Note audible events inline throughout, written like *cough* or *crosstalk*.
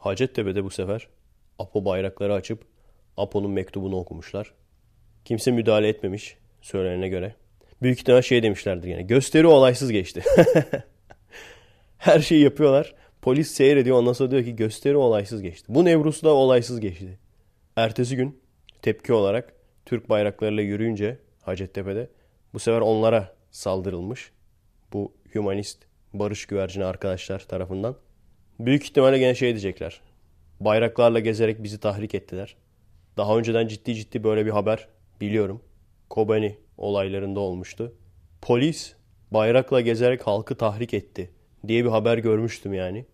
Hacettepe'de bu sefer Apo bayrakları açıp Apo'nun mektubunu okumuşlar. Kimse müdahale etmemiş söylenene göre. Büyük ihtimal şey demişlerdir yani. Gösteri olaysız geçti. *laughs* Her şeyi yapıyorlar. Polis seyrediyor ondan sonra diyor ki gösteri olaysız geçti. Bu Nevruz da olaysız geçti. Ertesi gün tepki olarak Türk bayraklarıyla yürüyünce Hacettepe'de bu sefer onlara saldırılmış. Bu humanist barış güvercini arkadaşlar tarafından. Büyük ihtimalle gene şey diyecekler. Bayraklarla gezerek bizi tahrik ettiler. Daha önceden ciddi ciddi böyle bir haber biliyorum. Kobani olaylarında olmuştu. Polis bayrakla gezerek halkı tahrik etti diye bir haber görmüştüm yani.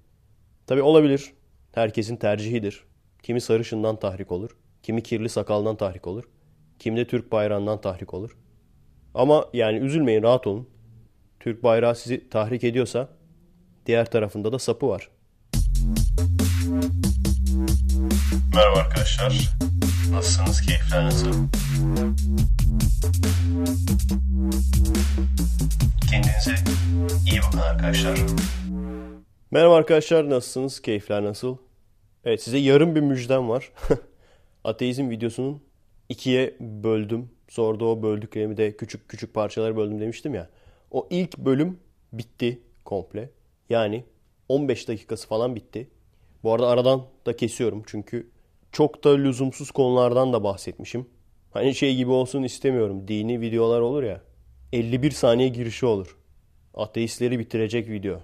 Tabi olabilir. Herkesin tercihidir. Kimi sarışından tahrik olur. Kimi kirli sakaldan tahrik olur. Kimi de Türk bayrağından tahrik olur. Ama yani üzülmeyin rahat olun. Türk bayrağı sizi tahrik ediyorsa diğer tarafında da sapı var. Merhaba arkadaşlar. Nasılsınız? Keyifler nasıl? Kendinize iyi bakın arkadaşlar. Merhaba arkadaşlar nasılsınız? Keyifler nasıl? Evet size yarım bir müjdem var. *laughs* Ateizm videosunun ikiye böldüm. Sonra da o böldüklerimi de küçük küçük parçalara böldüm demiştim ya. O ilk bölüm bitti komple. Yani 15 dakikası falan bitti. Bu arada aradan da kesiyorum çünkü çok da lüzumsuz konulardan da bahsetmişim. Hani şey gibi olsun istemiyorum. Dini videolar olur ya. 51 saniye girişi olur. Ateistleri bitirecek video.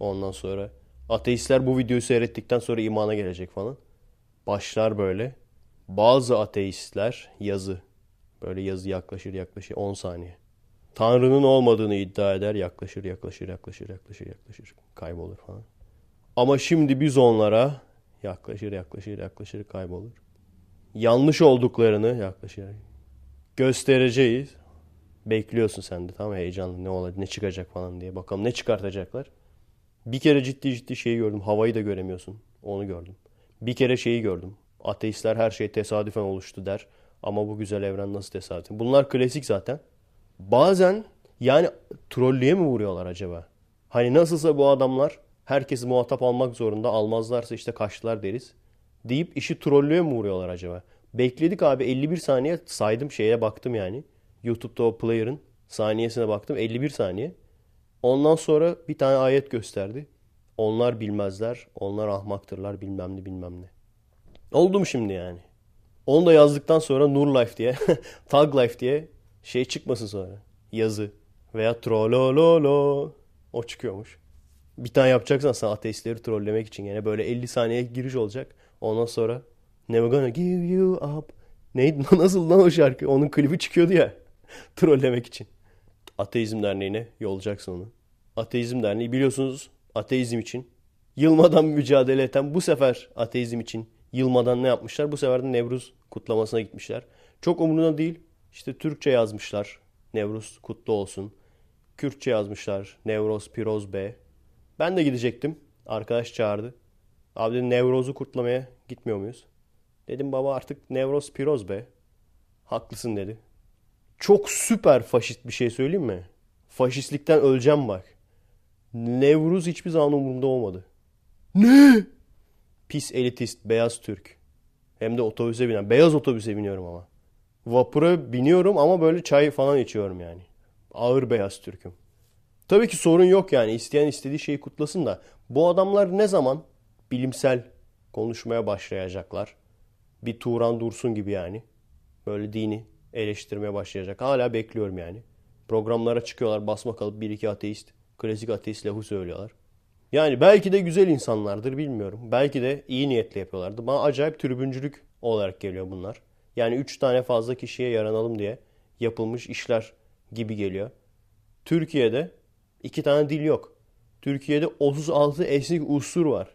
Ondan sonra ateistler bu videoyu seyrettikten sonra imana gelecek falan. Başlar böyle. Bazı ateistler yazı. Böyle yazı yaklaşır yaklaşır 10 saniye. Tanrı'nın olmadığını iddia eder. Yaklaşır yaklaşır yaklaşır yaklaşır yaklaşır. Kaybolur falan. Ama şimdi biz onlara yaklaşır yaklaşır yaklaşır kaybolur. Yanlış olduklarını yaklaşır. Göstereceğiz. Bekliyorsun sen de tamam heyecanlı ne olacak ne çıkacak falan diye. Bakalım ne çıkartacaklar. Bir kere ciddi ciddi şeyi gördüm. Havayı da göremiyorsun. Onu gördüm. Bir kere şeyi gördüm. Ateistler her şey tesadüfen oluştu der. Ama bu güzel evren nasıl tesadüfen? Bunlar klasik zaten. Bazen yani trollüye mi vuruyorlar acaba? Hani nasılsa bu adamlar herkesi muhatap almak zorunda. Almazlarsa işte kaçtılar deriz. Deyip işi trollüye mi vuruyorlar acaba? Bekledik abi 51 saniye saydım şeye baktım yani. YouTube'da o player'ın saniyesine baktım 51 saniye. Ondan sonra bir tane ayet gösterdi. Onlar bilmezler, onlar ahmaktırlar bilmem ne bilmem ne. Oldu mu şimdi yani? Onu da yazdıktan sonra Nur Life diye, *laughs* Tag Life diye şey çıkmasın sonra. Yazı veya trollololo o çıkıyormuş. Bir tane yapacaksan sen ateistleri trollemek için yine böyle 50 saniye giriş olacak. Ondan sonra Never gonna give you up. Neydi *laughs* nasıl lan o şarkı? Onun klibi çıkıyordu ya. *laughs* trollemek için. Ateizm Derneği'ne yollayacaksın onu. Ateizm Derneği biliyorsunuz ateizm için yılmadan mücadele eden bu sefer ateizm için yılmadan ne yapmışlar? Bu sefer de Nevruz kutlamasına gitmişler. Çok umurunda değil. İşte Türkçe yazmışlar. Nevruz kutlu olsun. Kürtçe yazmışlar. Nevroz Piroz B. Ben de gidecektim. Arkadaş çağırdı. Abi dedi Nevroz'u kutlamaya gitmiyor muyuz? Dedim baba artık Nevroz Piroz be. Haklısın dedi. Çok süper faşist bir şey söyleyeyim mi? Faşistlikten öleceğim bak. Nevruz hiçbir zaman umurumda olmadı. Ne? Pis elitist, beyaz Türk. Hem de otobüse binen. Beyaz otobüse biniyorum ama. Vapura biniyorum ama böyle çay falan içiyorum yani. Ağır beyaz Türk'üm. Tabii ki sorun yok yani. İsteyen istediği şeyi kutlasın da. Bu adamlar ne zaman bilimsel konuşmaya başlayacaklar? Bir Turan Dursun gibi yani. Böyle dini eleştirmeye başlayacak. Hala bekliyorum yani. Programlara çıkıyorlar basma kalıp bir iki ateist, klasik ateist lafı söylüyorlar. Yani belki de güzel insanlardır bilmiyorum. Belki de iyi niyetle yapıyorlardı. Bana acayip tribüncülük olarak geliyor bunlar. Yani üç tane fazla kişiye yaranalım diye yapılmış işler gibi geliyor. Türkiye'de iki tane dil yok. Türkiye'de 36 esnik unsur var.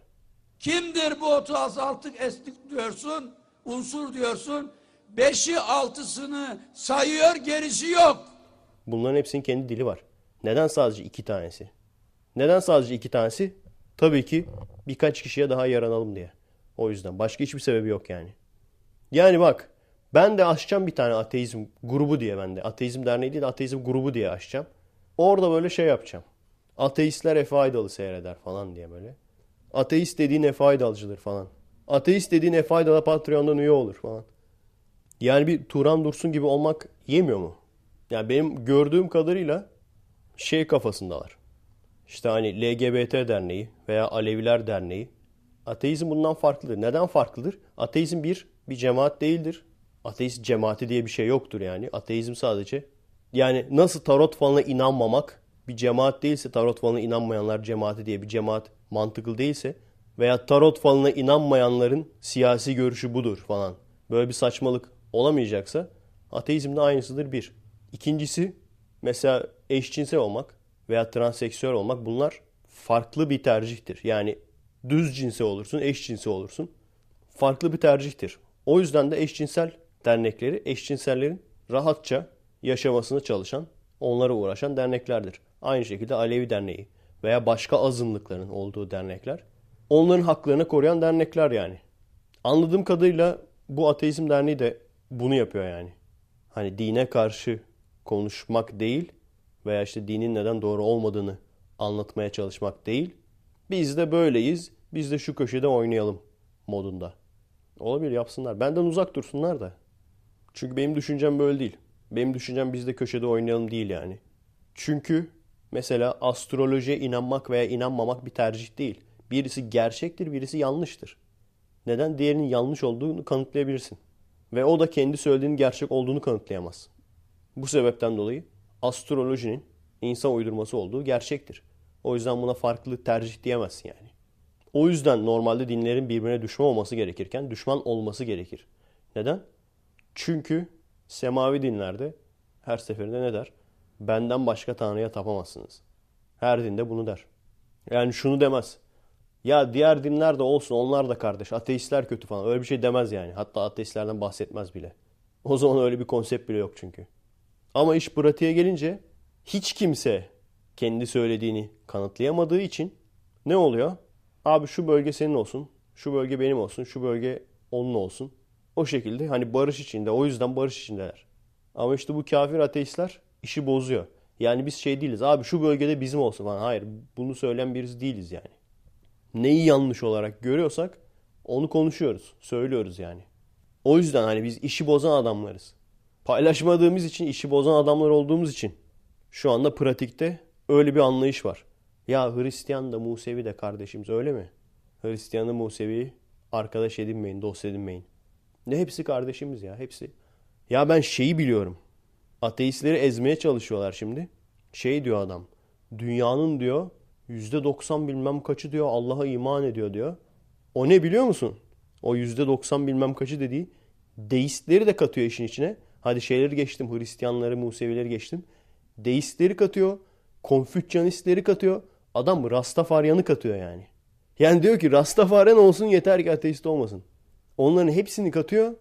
Kimdir bu 36 esnik diyorsun, unsur diyorsun? Beşi altısını sayıyor gerisi yok. Bunların hepsinin kendi dili var. Neden sadece iki tanesi? Neden sadece iki tanesi? Tabii ki birkaç kişiye daha yaranalım diye. O yüzden. Başka hiçbir sebebi yok yani. Yani bak ben de açacağım bir tane ateizm grubu diye ben de. Ateizm derneği değil de ateizm grubu diye açacağım. Orada böyle şey yapacağım. Ateistler Efe Aydal'ı seyreder falan diye böyle. Ateist dediğin ne faydalıcıdır falan. Ateist dediğin ne faydalı Patreon'dan üye olur falan. Yani bir Turan Dursun gibi olmak yemiyor mu? Yani benim gördüğüm kadarıyla şey kafasındalar. İşte hani LGBT derneği veya Aleviler derneği. Ateizm bundan farklıdır. Neden farklıdır? Ateizm bir, bir cemaat değildir. Ateist cemaati diye bir şey yoktur yani. Ateizm sadece yani nasıl tarot falına inanmamak bir cemaat değilse tarot falına inanmayanlar cemaati diye bir cemaat mantıklı değilse veya tarot falına inanmayanların siyasi görüşü budur falan. Böyle bir saçmalık olamayacaksa ateizm de aynısıdır bir. İkincisi mesela eşcinsel olmak veya transseksüel olmak bunlar farklı bir tercihtir. Yani düz cinsi olursun, eşcinsi olursun. Farklı bir tercihtir. O yüzden de eşcinsel dernekleri eşcinsellerin rahatça yaşamasını çalışan, onlara uğraşan derneklerdir. Aynı şekilde Alevi Derneği veya başka azınlıkların olduğu dernekler. Onların haklarını koruyan dernekler yani. Anladığım kadarıyla bu Ateizm Derneği de bunu yapıyor yani. Hani dine karşı konuşmak değil veya işte dinin neden doğru olmadığını anlatmaya çalışmak değil. Biz de böyleyiz, biz de şu köşede oynayalım modunda. Olabilir yapsınlar. Benden uzak dursunlar da. Çünkü benim düşüncem böyle değil. Benim düşüncem biz de köşede oynayalım değil yani. Çünkü mesela astrolojiye inanmak veya inanmamak bir tercih değil. Birisi gerçektir, birisi yanlıştır. Neden? Diğerinin yanlış olduğunu kanıtlayabilirsin. Ve o da kendi söylediğinin gerçek olduğunu kanıtlayamaz. Bu sebepten dolayı astrolojinin insan uydurması olduğu gerçektir. O yüzden buna farklı tercih diyemezsin yani. O yüzden normalde dinlerin birbirine düşman olması gerekirken düşman olması gerekir. Neden? Çünkü semavi dinlerde her seferinde ne der? Benden başka tanrıya tapamazsınız. Her dinde bunu der. Yani şunu demez. Ya diğer dinler de olsun onlar da kardeş. Ateistler kötü falan. Öyle bir şey demez yani. Hatta ateistlerden bahsetmez bile. O zaman öyle bir konsept bile yok çünkü. Ama iş pratiğe gelince hiç kimse kendi söylediğini kanıtlayamadığı için ne oluyor? Abi şu bölge senin olsun, şu bölge benim olsun, şu bölge onun olsun. O şekilde hani barış içinde, o yüzden barış içindeler. Ama işte bu kafir ateistler işi bozuyor. Yani biz şey değiliz, abi şu bölgede bizim olsun falan. Hayır, bunu söyleyen birisi değiliz yani. Neyi yanlış olarak görüyorsak onu konuşuyoruz, söylüyoruz yani. O yüzden hani biz işi bozan adamlarız. Paylaşmadığımız için, işi bozan adamlar olduğumuz için şu anda pratikte öyle bir anlayış var. Ya Hristiyan da Musevi de kardeşimiz öyle mi? Hristiyanı Musevi arkadaş edinmeyin, dost edinmeyin. Ne hepsi kardeşimiz ya hepsi. Ya ben şeyi biliyorum. Ateistleri ezmeye çalışıyorlar şimdi. Şey diyor adam. Dünyanın diyor %90 bilmem kaçı diyor Allah'a iman ediyor diyor. O ne biliyor musun? O %90 bilmem kaçı dediği deistleri de katıyor işin içine. Hadi şeyleri geçtim. Hristiyanları, Musevileri geçtim. Deistleri katıyor. Konfüçyanistleri katıyor. Adam Rastafaryan'ı katıyor yani. Yani diyor ki Rastafaryan olsun yeter ki ateist olmasın. Onların hepsini katıyor.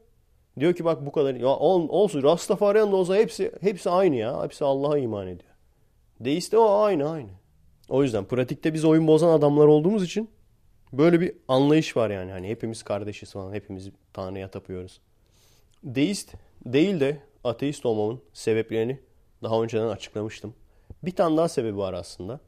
Diyor ki bak bu kadar ya ol, olsun Rastafaryan da olsa hepsi hepsi aynı ya. Hepsi Allah'a iman ediyor. Deist de o aynı aynı. O yüzden pratikte biz oyun bozan adamlar olduğumuz için böyle bir anlayış var yani. Hani hepimiz kardeşiz falan. Hepimiz Tanrı'ya tapıyoruz. Deist değil de ateist olmamın sebeplerini daha önceden açıklamıştım. Bir tane daha sebebi var aslında.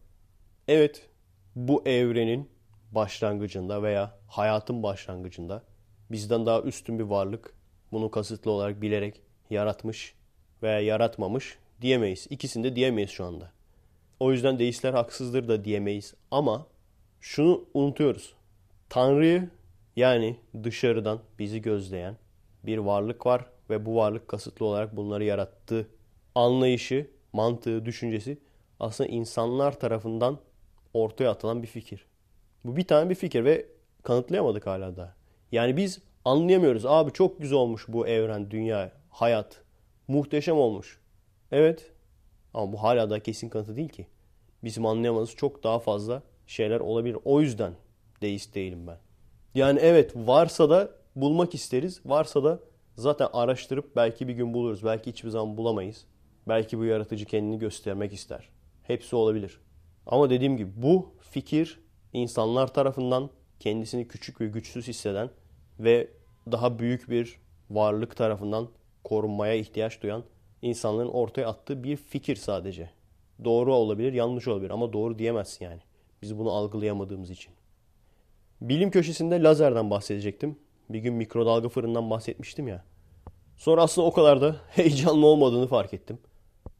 Evet bu evrenin başlangıcında veya hayatın başlangıcında bizden daha üstün bir varlık bunu kasıtlı olarak bilerek yaratmış veya yaratmamış diyemeyiz. İkisini de diyemeyiz şu anda. O yüzden deistler haksızdır da diyemeyiz. Ama şunu unutuyoruz. Tanrı'yı yani dışarıdan bizi gözleyen bir varlık var ve bu varlık kasıtlı olarak bunları yarattığı anlayışı, mantığı, düşüncesi aslında insanlar tarafından ortaya atılan bir fikir. Bu bir tane bir fikir ve kanıtlayamadık hala da. Yani biz anlayamıyoruz. Abi çok güzel olmuş bu evren, dünya, hayat. Muhteşem olmuş. Evet. Ama bu hala da kesin kanıtı değil ki. Bizim anlayamadığımız çok daha fazla şeyler olabilir. O yüzden deist değilim ben. Yani evet varsa da bulmak isteriz. Varsa da zaten araştırıp belki bir gün buluruz. Belki hiçbir zaman bulamayız. Belki bu yaratıcı kendini göstermek ister. Hepsi olabilir. Ama dediğim gibi bu fikir insanlar tarafından kendisini küçük ve güçsüz hisseden ve daha büyük bir varlık tarafından korunmaya ihtiyaç duyan insanların ortaya attığı bir fikir sadece. Doğru olabilir, yanlış olabilir ama doğru diyemezsin yani. Biz bunu algılayamadığımız için. Bilim köşesinde lazerden bahsedecektim. Bir gün mikrodalga fırından bahsetmiştim ya. Sonra aslında o kadar da *laughs* heyecanlı olmadığını fark ettim.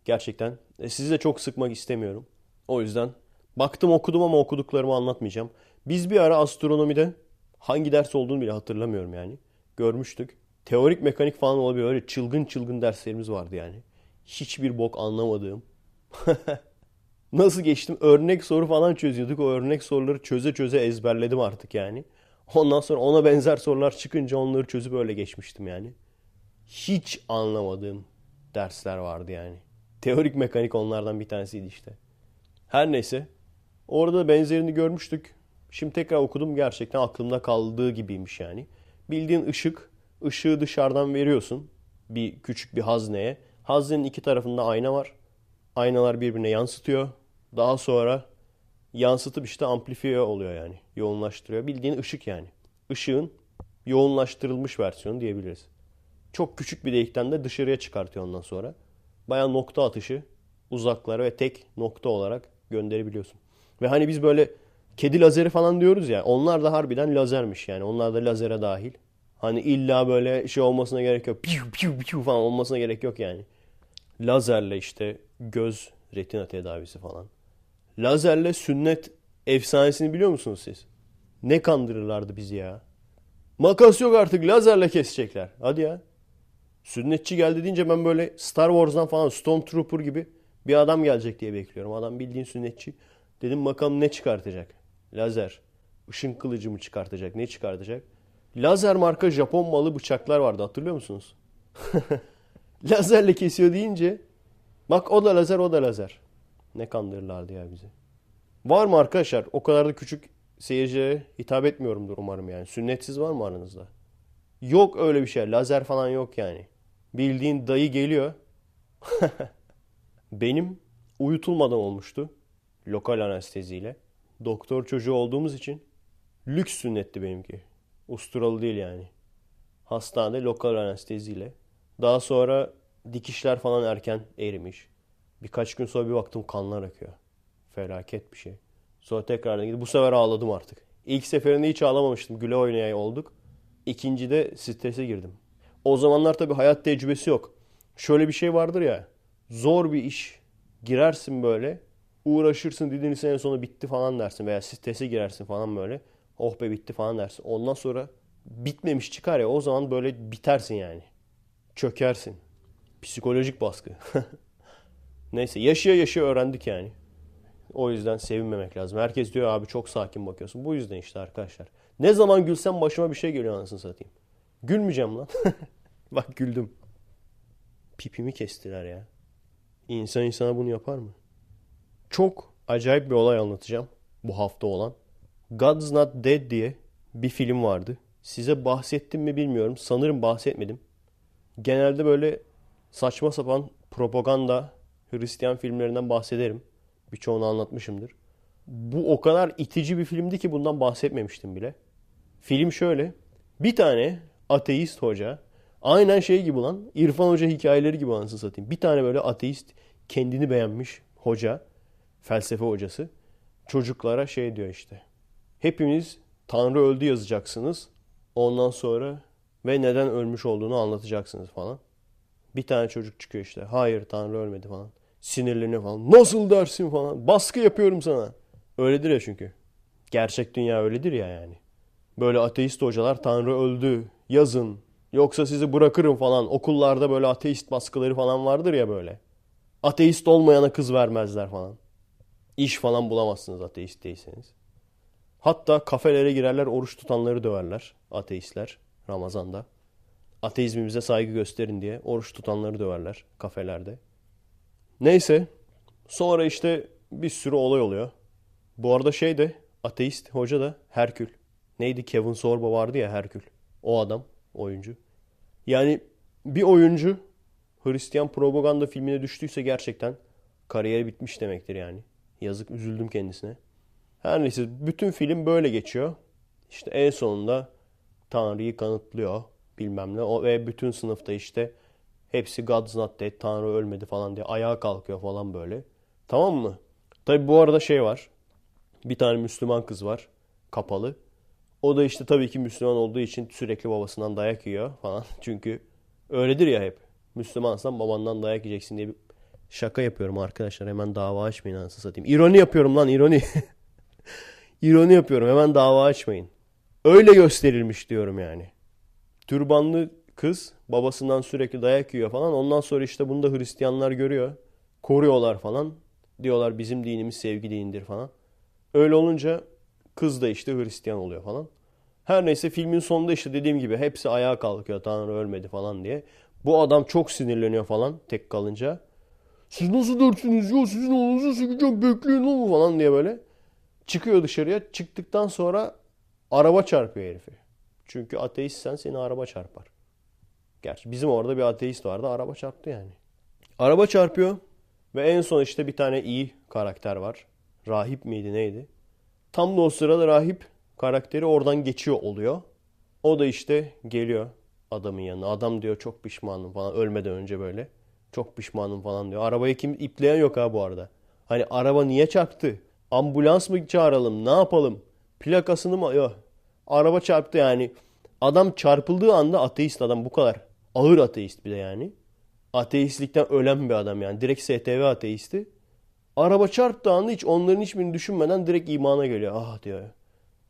Gerçekten. E, sizi de çok sıkmak istemiyorum. O yüzden baktım okudum ama okuduklarımı anlatmayacağım. Biz bir ara astronomide hangi ders olduğunu bile hatırlamıyorum yani. Görmüştük. Teorik mekanik falan olabiliyor. Öyle çılgın çılgın derslerimiz vardı yani. Hiçbir bok anlamadığım. *laughs* Nasıl geçtim? Örnek soru falan çözüyorduk. O örnek soruları çöze çöze ezberledim artık yani. Ondan sonra ona benzer sorular çıkınca onları çözüp öyle geçmiştim yani. Hiç anlamadığım dersler vardı yani. Teorik mekanik onlardan bir tanesiydi işte. Her neyse. Orada benzerini görmüştük. Şimdi tekrar okudum gerçekten aklımda kaldığı gibiymiş yani. Bildiğin ışık, ışığı dışarıdan veriyorsun bir küçük bir hazneye. Haznenin iki tarafında ayna var. Aynalar birbirine yansıtıyor. Daha sonra yansıtıp işte amplifiye oluyor yani. Yoğunlaştırıyor. Bildiğin ışık yani. Işığın yoğunlaştırılmış versiyonu diyebiliriz. Çok küçük bir delikten de dışarıya çıkartıyor ondan sonra. Baya nokta atışı uzaklara ve tek nokta olarak gönderebiliyorsun. Ve hani biz böyle kedi lazeri falan diyoruz ya onlar da harbiden lazermiş yani. Onlar da lazere dahil. Hani illa böyle şey olmasına gerek yok. Piu piu piu falan olmasına gerek yok yani. Lazerle işte göz retina tedavisi falan. Lazerle sünnet efsanesini biliyor musunuz siz? Ne kandırırlardı bizi ya. Makas yok artık lazerle kesecekler. Hadi ya. Sünnetçi geldi deyince ben böyle Star Wars'dan falan Stormtrooper gibi bir adam gelecek diye bekliyorum. Adam bildiğin sünnetçi. Dedim bakalım ne çıkartacak? Lazer. Işın kılıcı mı çıkartacak? Ne çıkartacak? Lazer marka Japon malı bıçaklar vardı hatırlıyor musunuz? *laughs* Lazerle kesiyor deyince bak o da lazer o da lazer. Ne kandırırlardı ya bizi. Var mı arkadaşlar? O kadar da küçük seyircilere hitap etmiyorumdur umarım yani. Sünnetsiz var mı aranızda? Yok öyle bir şey. Lazer falan yok yani. Bildiğin dayı geliyor. *laughs* Benim uyutulmadan olmuştu. Lokal anesteziyle. Doktor çocuğu olduğumuz için lüks sünnetti benimki. Usturalı değil yani. Hastanede lokal anesteziyle. Daha sonra dikişler falan erken erimiş. Birkaç gün sonra bir baktım kanlar akıyor. Felaket bir şey. Sonra tekrardan gidip bu sefer ağladım artık. İlk seferinde hiç ağlamamıştım. Güle oynaya olduk. İkincide strese girdim. O zamanlar tabii hayat tecrübesi yok. Şöyle bir şey vardır ya. Zor bir iş. Girersin böyle. Uğraşırsın didinirsin en sonu bitti falan dersin. Veya strese girersin falan böyle. Oh be bitti falan dersin. Ondan sonra bitmemiş çıkar ya o zaman böyle bitersin yani. Çökersin. Psikolojik baskı. *laughs* Neyse yaşaya yaşaya öğrendik yani. O yüzden sevinmemek lazım. Herkes diyor abi çok sakin bakıyorsun. Bu yüzden işte arkadaşlar. Ne zaman gülsem başıma bir şey geliyor anasını satayım. Gülmeyeceğim lan. *laughs* Bak güldüm. Pipimi kestiler ya. İnsan insana bunu yapar mı? Çok acayip bir olay anlatacağım. Bu hafta olan. God's Not Dead diye bir film vardı. Size bahsettim mi bilmiyorum. Sanırım bahsetmedim. Genelde böyle saçma sapan propaganda Hristiyan filmlerinden bahsederim. Birçoğunu anlatmışımdır. Bu o kadar itici bir filmdi ki bundan bahsetmemiştim bile. Film şöyle. Bir tane ateist hoca aynen şey gibi lan İrfan Hoca hikayeleri gibi anasını satayım. Bir tane böyle ateist kendini beğenmiş hoca felsefe hocası çocuklara şey diyor işte. Hepimiz Tanrı öldü yazacaksınız. Ondan sonra ve neden ölmüş olduğunu anlatacaksınız falan. Bir tane çocuk çıkıyor işte. Hayır Tanrı ölmedi falan. Sinirleniyor falan. Nasıl dersin falan. Baskı yapıyorum sana. Öyledir ya çünkü. Gerçek dünya öyledir ya yani. Böyle ateist hocalar Tanrı öldü yazın. Yoksa sizi bırakırım falan. Okullarda böyle ateist baskıları falan vardır ya böyle. Ateist olmayana kız vermezler falan. İş falan bulamazsınız ateist değilseniz. Hatta kafelere girerler oruç tutanları döverler ateistler Ramazan'da. Ateizmimize saygı gösterin diye oruç tutanları döverler kafelerde. Neyse sonra işte bir sürü olay oluyor. Bu arada şey de ateist hoca da Herkül. Neydi Kevin Sorbo vardı ya Herkül. O adam oyuncu. Yani bir oyuncu Hristiyan propaganda filmine düştüyse gerçekten kariyeri bitmiş demektir yani. Yazık üzüldüm kendisine. Her neyse bütün film böyle geçiyor. İşte en sonunda Tanrı'yı kanıtlıyor bilmem ne. O, ve bütün sınıfta işte hepsi God's not dead, Tanrı ölmedi falan diye ayağa kalkıyor falan böyle. Tamam mı? Tabi bu arada şey var. Bir tane Müslüman kız var. Kapalı. O da işte tabii ki Müslüman olduğu için sürekli babasından dayak yiyor falan. *laughs* Çünkü öyledir ya hep. Müslümansan babandan dayak yiyeceksin diye bir şaka yapıyorum arkadaşlar. Hemen dava açmayın anasını satayım. İroni yapıyorum lan ironi. *laughs* ironi yapıyorum. Hemen dava açmayın. Öyle gösterilmiş diyorum yani. Türbanlı kız babasından sürekli dayak yiyor falan. Ondan sonra işte bunu da Hristiyanlar görüyor. Koruyorlar falan. Diyorlar bizim dinimiz sevgi dinidir falan. Öyle olunca kız da işte Hristiyan oluyor falan. Her neyse filmin sonunda işte dediğim gibi hepsi ayağa kalkıyor Tanrı ölmedi falan diye. Bu adam çok sinirleniyor falan tek kalınca. Siz nasıl dersiniz ya sizin oğlunuzu sıkacak bekleyin oğlum falan diye böyle. Çıkıyor dışarıya çıktıktan sonra araba çarpıyor herifi. Çünkü ateistsen seni araba çarpar. Gerçi bizim orada bir ateist vardı araba çarptı yani. Araba çarpıyor ve en son işte bir tane iyi karakter var. Rahip miydi neydi? Tam da o sırada rahip karakteri oradan geçiyor oluyor. O da işte geliyor adamın yanına. Adam diyor çok pişmanım falan ölmeden önce böyle. Çok pişmanım falan diyor. Arabayı kim ipleyen yok ha bu arada. Hani araba niye çarptı? Ambulans mı çağıralım? Ne yapalım? Plakasını mı? Yok. Araba çarptı yani. Adam çarpıldığı anda ateist adam bu kadar. Ağır ateist bir de yani. Ateistlikten ölen bir adam yani. Direkt STV ateisti. Araba çarptığı anda hiç onların hiçbirini düşünmeden direkt imana geliyor. Ah diyor.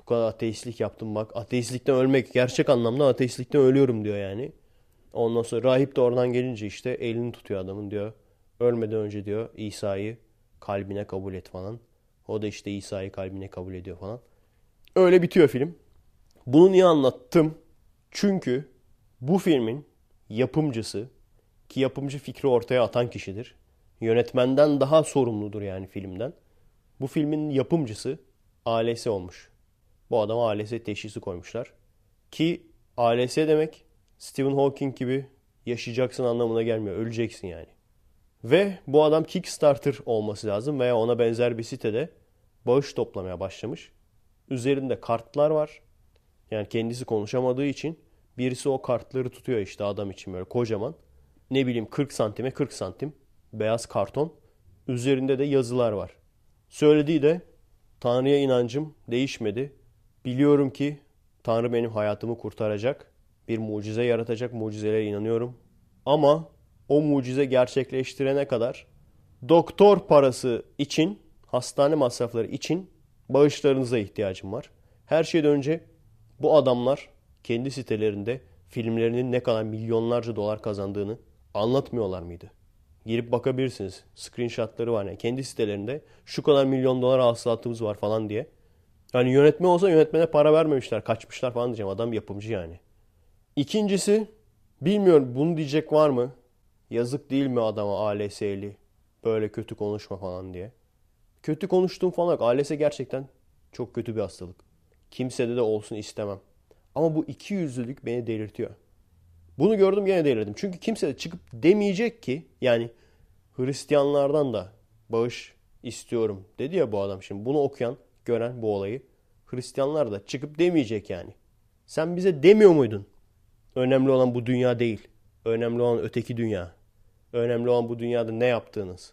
Bu kadar ateistlik yaptım bak. Ateistlikten ölmek gerçek anlamda ateistlikten ölüyorum diyor yani. Ondan sonra rahip de oradan gelince işte elini tutuyor adamın diyor. Ölmeden önce diyor İsa'yı kalbine kabul et falan. O da işte İsa'yı kalbine kabul ediyor falan. Öyle bitiyor film. Bunu niye anlattım? Çünkü bu filmin yapımcısı ki yapımcı fikri ortaya atan kişidir. Yönetmenden daha sorumludur yani filmden. Bu filmin yapımcısı ALS olmuş. Bu adama ALS teşhisi koymuşlar. Ki ALS demek Stephen Hawking gibi yaşayacaksın anlamına gelmiyor. Öleceksin yani. Ve bu adam Kickstarter olması lazım veya ona benzer bir sitede bağış toplamaya başlamış. Üzerinde kartlar var. Yani kendisi konuşamadığı için birisi o kartları tutuyor işte adam için böyle kocaman. Ne bileyim 40 santime 40 santim beyaz karton. Üzerinde de yazılar var. Söylediği de Tanrı'ya inancım değişmedi. Biliyorum ki Tanrı benim hayatımı kurtaracak. Bir mucize yaratacak mucizelere inanıyorum. Ama o mucize gerçekleştirene kadar doktor parası için, hastane masrafları için bağışlarınıza ihtiyacım var. Her şeyden önce bu adamlar kendi sitelerinde filmlerinin ne kadar milyonlarca dolar kazandığını anlatmıyorlar mıydı? Girip bakabilirsiniz. Screenshotları var yani. Kendi sitelerinde şu kadar milyon dolar hasılatımız var falan diye. Yani yönetme olsa yönetmene para vermemişler. Kaçmışlar falan diyeceğim. Adam yapımcı yani. İkincisi bilmiyorum bunu diyecek var mı? Yazık değil mi adama ALS'li? Böyle kötü konuşma falan diye. Kötü konuştuğum falan yok. ALS gerçekten çok kötü bir hastalık. Kimsede de olsun istemem. Ama bu iki yüzlülük beni delirtiyor. Bunu gördüm gene delirdim. Çünkü kimse de çıkıp demeyecek ki yani Hristiyanlardan da bağış istiyorum dedi ya bu adam şimdi. Bunu okuyan, gören bu olayı Hristiyanlar da çıkıp demeyecek yani. Sen bize demiyor muydun? Önemli olan bu dünya değil. Önemli olan öteki dünya. Önemli olan bu dünyada ne yaptığınız.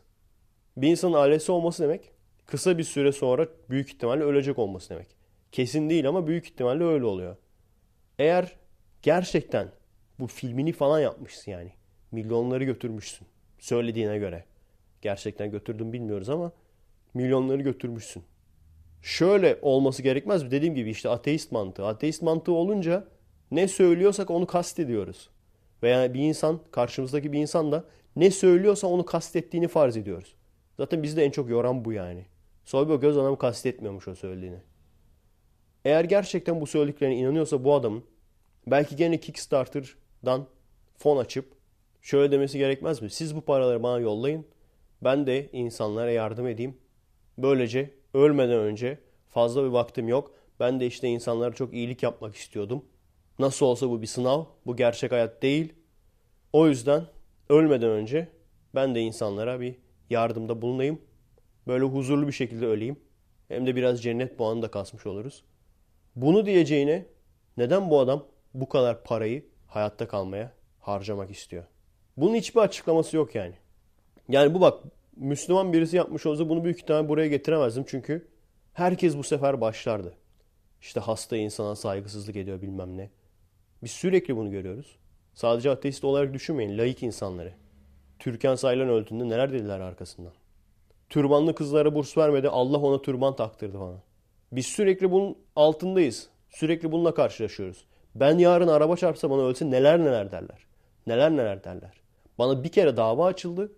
Bir insanın ailesi olması demek kısa bir süre sonra büyük ihtimalle ölecek olması demek. Kesin değil ama büyük ihtimalle öyle oluyor. Eğer gerçekten bu filmini falan yapmışsın yani. Milyonları götürmüşsün. Söylediğine göre. Gerçekten götürdüm bilmiyoruz ama milyonları götürmüşsün. Şöyle olması gerekmez mi? Dediğim gibi işte ateist mantığı. Ateist mantığı olunca ne söylüyorsak onu kastediyoruz. Veya bir insan, karşımızdaki bir insan da ne söylüyorsa onu kastettiğini farz ediyoruz. Zaten bizi de en çok yoran bu yani. Bir göz adamı kastetmiyormuş o söylediğini. Eğer gerçekten bu söylediklerine inanıyorsa bu adamın belki gene Kickstarter'dan fon açıp şöyle demesi gerekmez mi? Siz bu paraları bana yollayın. Ben de insanlara yardım edeyim. Böylece ölmeden önce fazla bir vaktim yok. Ben de işte insanlara çok iyilik yapmak istiyordum. Nasıl olsa bu bir sınav. Bu gerçek hayat değil. O yüzden ölmeden önce ben de insanlara bir yardımda bulunayım. Böyle huzurlu bir şekilde öleyim. Hem de biraz cennet puanı da kasmış oluruz. Bunu diyeceğine neden bu adam bu kadar parayı hayatta kalmaya harcamak istiyor? Bunun hiçbir açıklaması yok yani. Yani bu bak Müslüman birisi yapmış olsa bunu büyük ihtimalle buraya getiremezdim çünkü herkes bu sefer başlardı. İşte hasta insana saygısızlık ediyor bilmem ne. Biz sürekli bunu görüyoruz. Sadece ateist olarak düşünmeyin. Laik insanları. Türkan Saylan öldüğünde neler dediler arkasından. Türbanlı kızlara burs vermedi. Allah ona türban taktırdı falan. Biz sürekli bunun altındayız. Sürekli bununla karşılaşıyoruz. Ben yarın araba çarpsa bana ölse neler neler derler. Neler neler derler. Bana bir kere dava açıldı.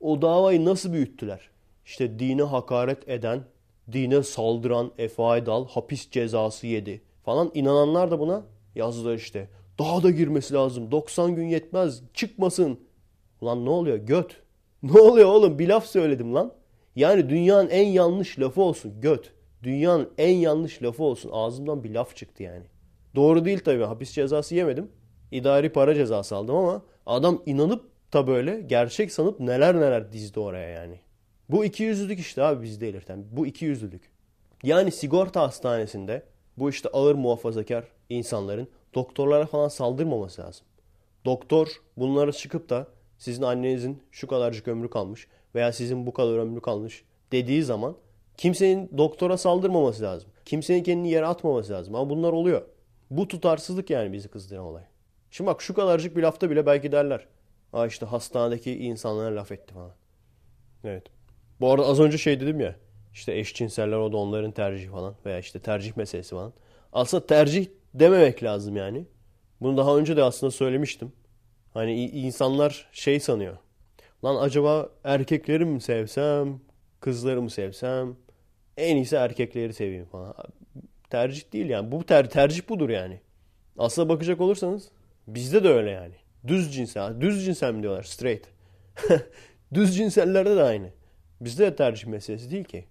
O davayı nasıl büyüttüler? İşte dine hakaret eden, dine saldıran Efe Aydal hapis cezası yedi falan. inananlar da buna yazdılar işte. Daha da girmesi lazım. 90 gün yetmez. Çıkmasın. Ulan ne oluyor? Göt. *laughs* Ne oluyor oğlum? Bir laf söyledim lan. Yani dünyanın en yanlış lafı olsun. Göt. Dünyanın en yanlış lafı olsun. Ağzımdan bir laf çıktı yani. Doğru değil tabii. Hapis cezası yemedim. İdari para cezası aldım ama adam inanıp da böyle gerçek sanıp neler neler dizdi oraya yani. Bu iki yüzlülük işte abi bizde ilirten. Bu iki yüzlülük. Yani sigorta hastanesinde bu işte ağır muhafazakar insanların doktorlara falan saldırmaması lazım. Doktor bunlara çıkıp da sizin annenizin şu kadarcık ömrü kalmış veya sizin bu kadar ömrü kalmış dediği zaman kimsenin doktora saldırmaması lazım. Kimsenin kendini yere atmaması lazım. Ama bunlar oluyor. Bu tutarsızlık yani bizi kızdıran olay. Şimdi bak şu kadarcık bir lafta bile belki derler. Aa işte hastanedeki insanlara laf etti falan. Evet. Bu arada az önce şey dedim ya. İşte eşcinseller o da onların tercihi falan. Veya işte tercih meselesi falan. Aslında tercih dememek lazım yani. Bunu daha önce de aslında söylemiştim. Hani insanlar şey sanıyor. Lan acaba erkekleri mi sevsem, kızları mı sevsem? En iyisi erkekleri seveyim falan. Tercih değil yani. Bu ter tercih budur yani. Aslına bakacak olursanız bizde de öyle yani. Düz cinsel. Düz cinsel mi diyorlar? Straight. *laughs* Düz cinsellerde de aynı. Bizde de tercih meselesi değil ki.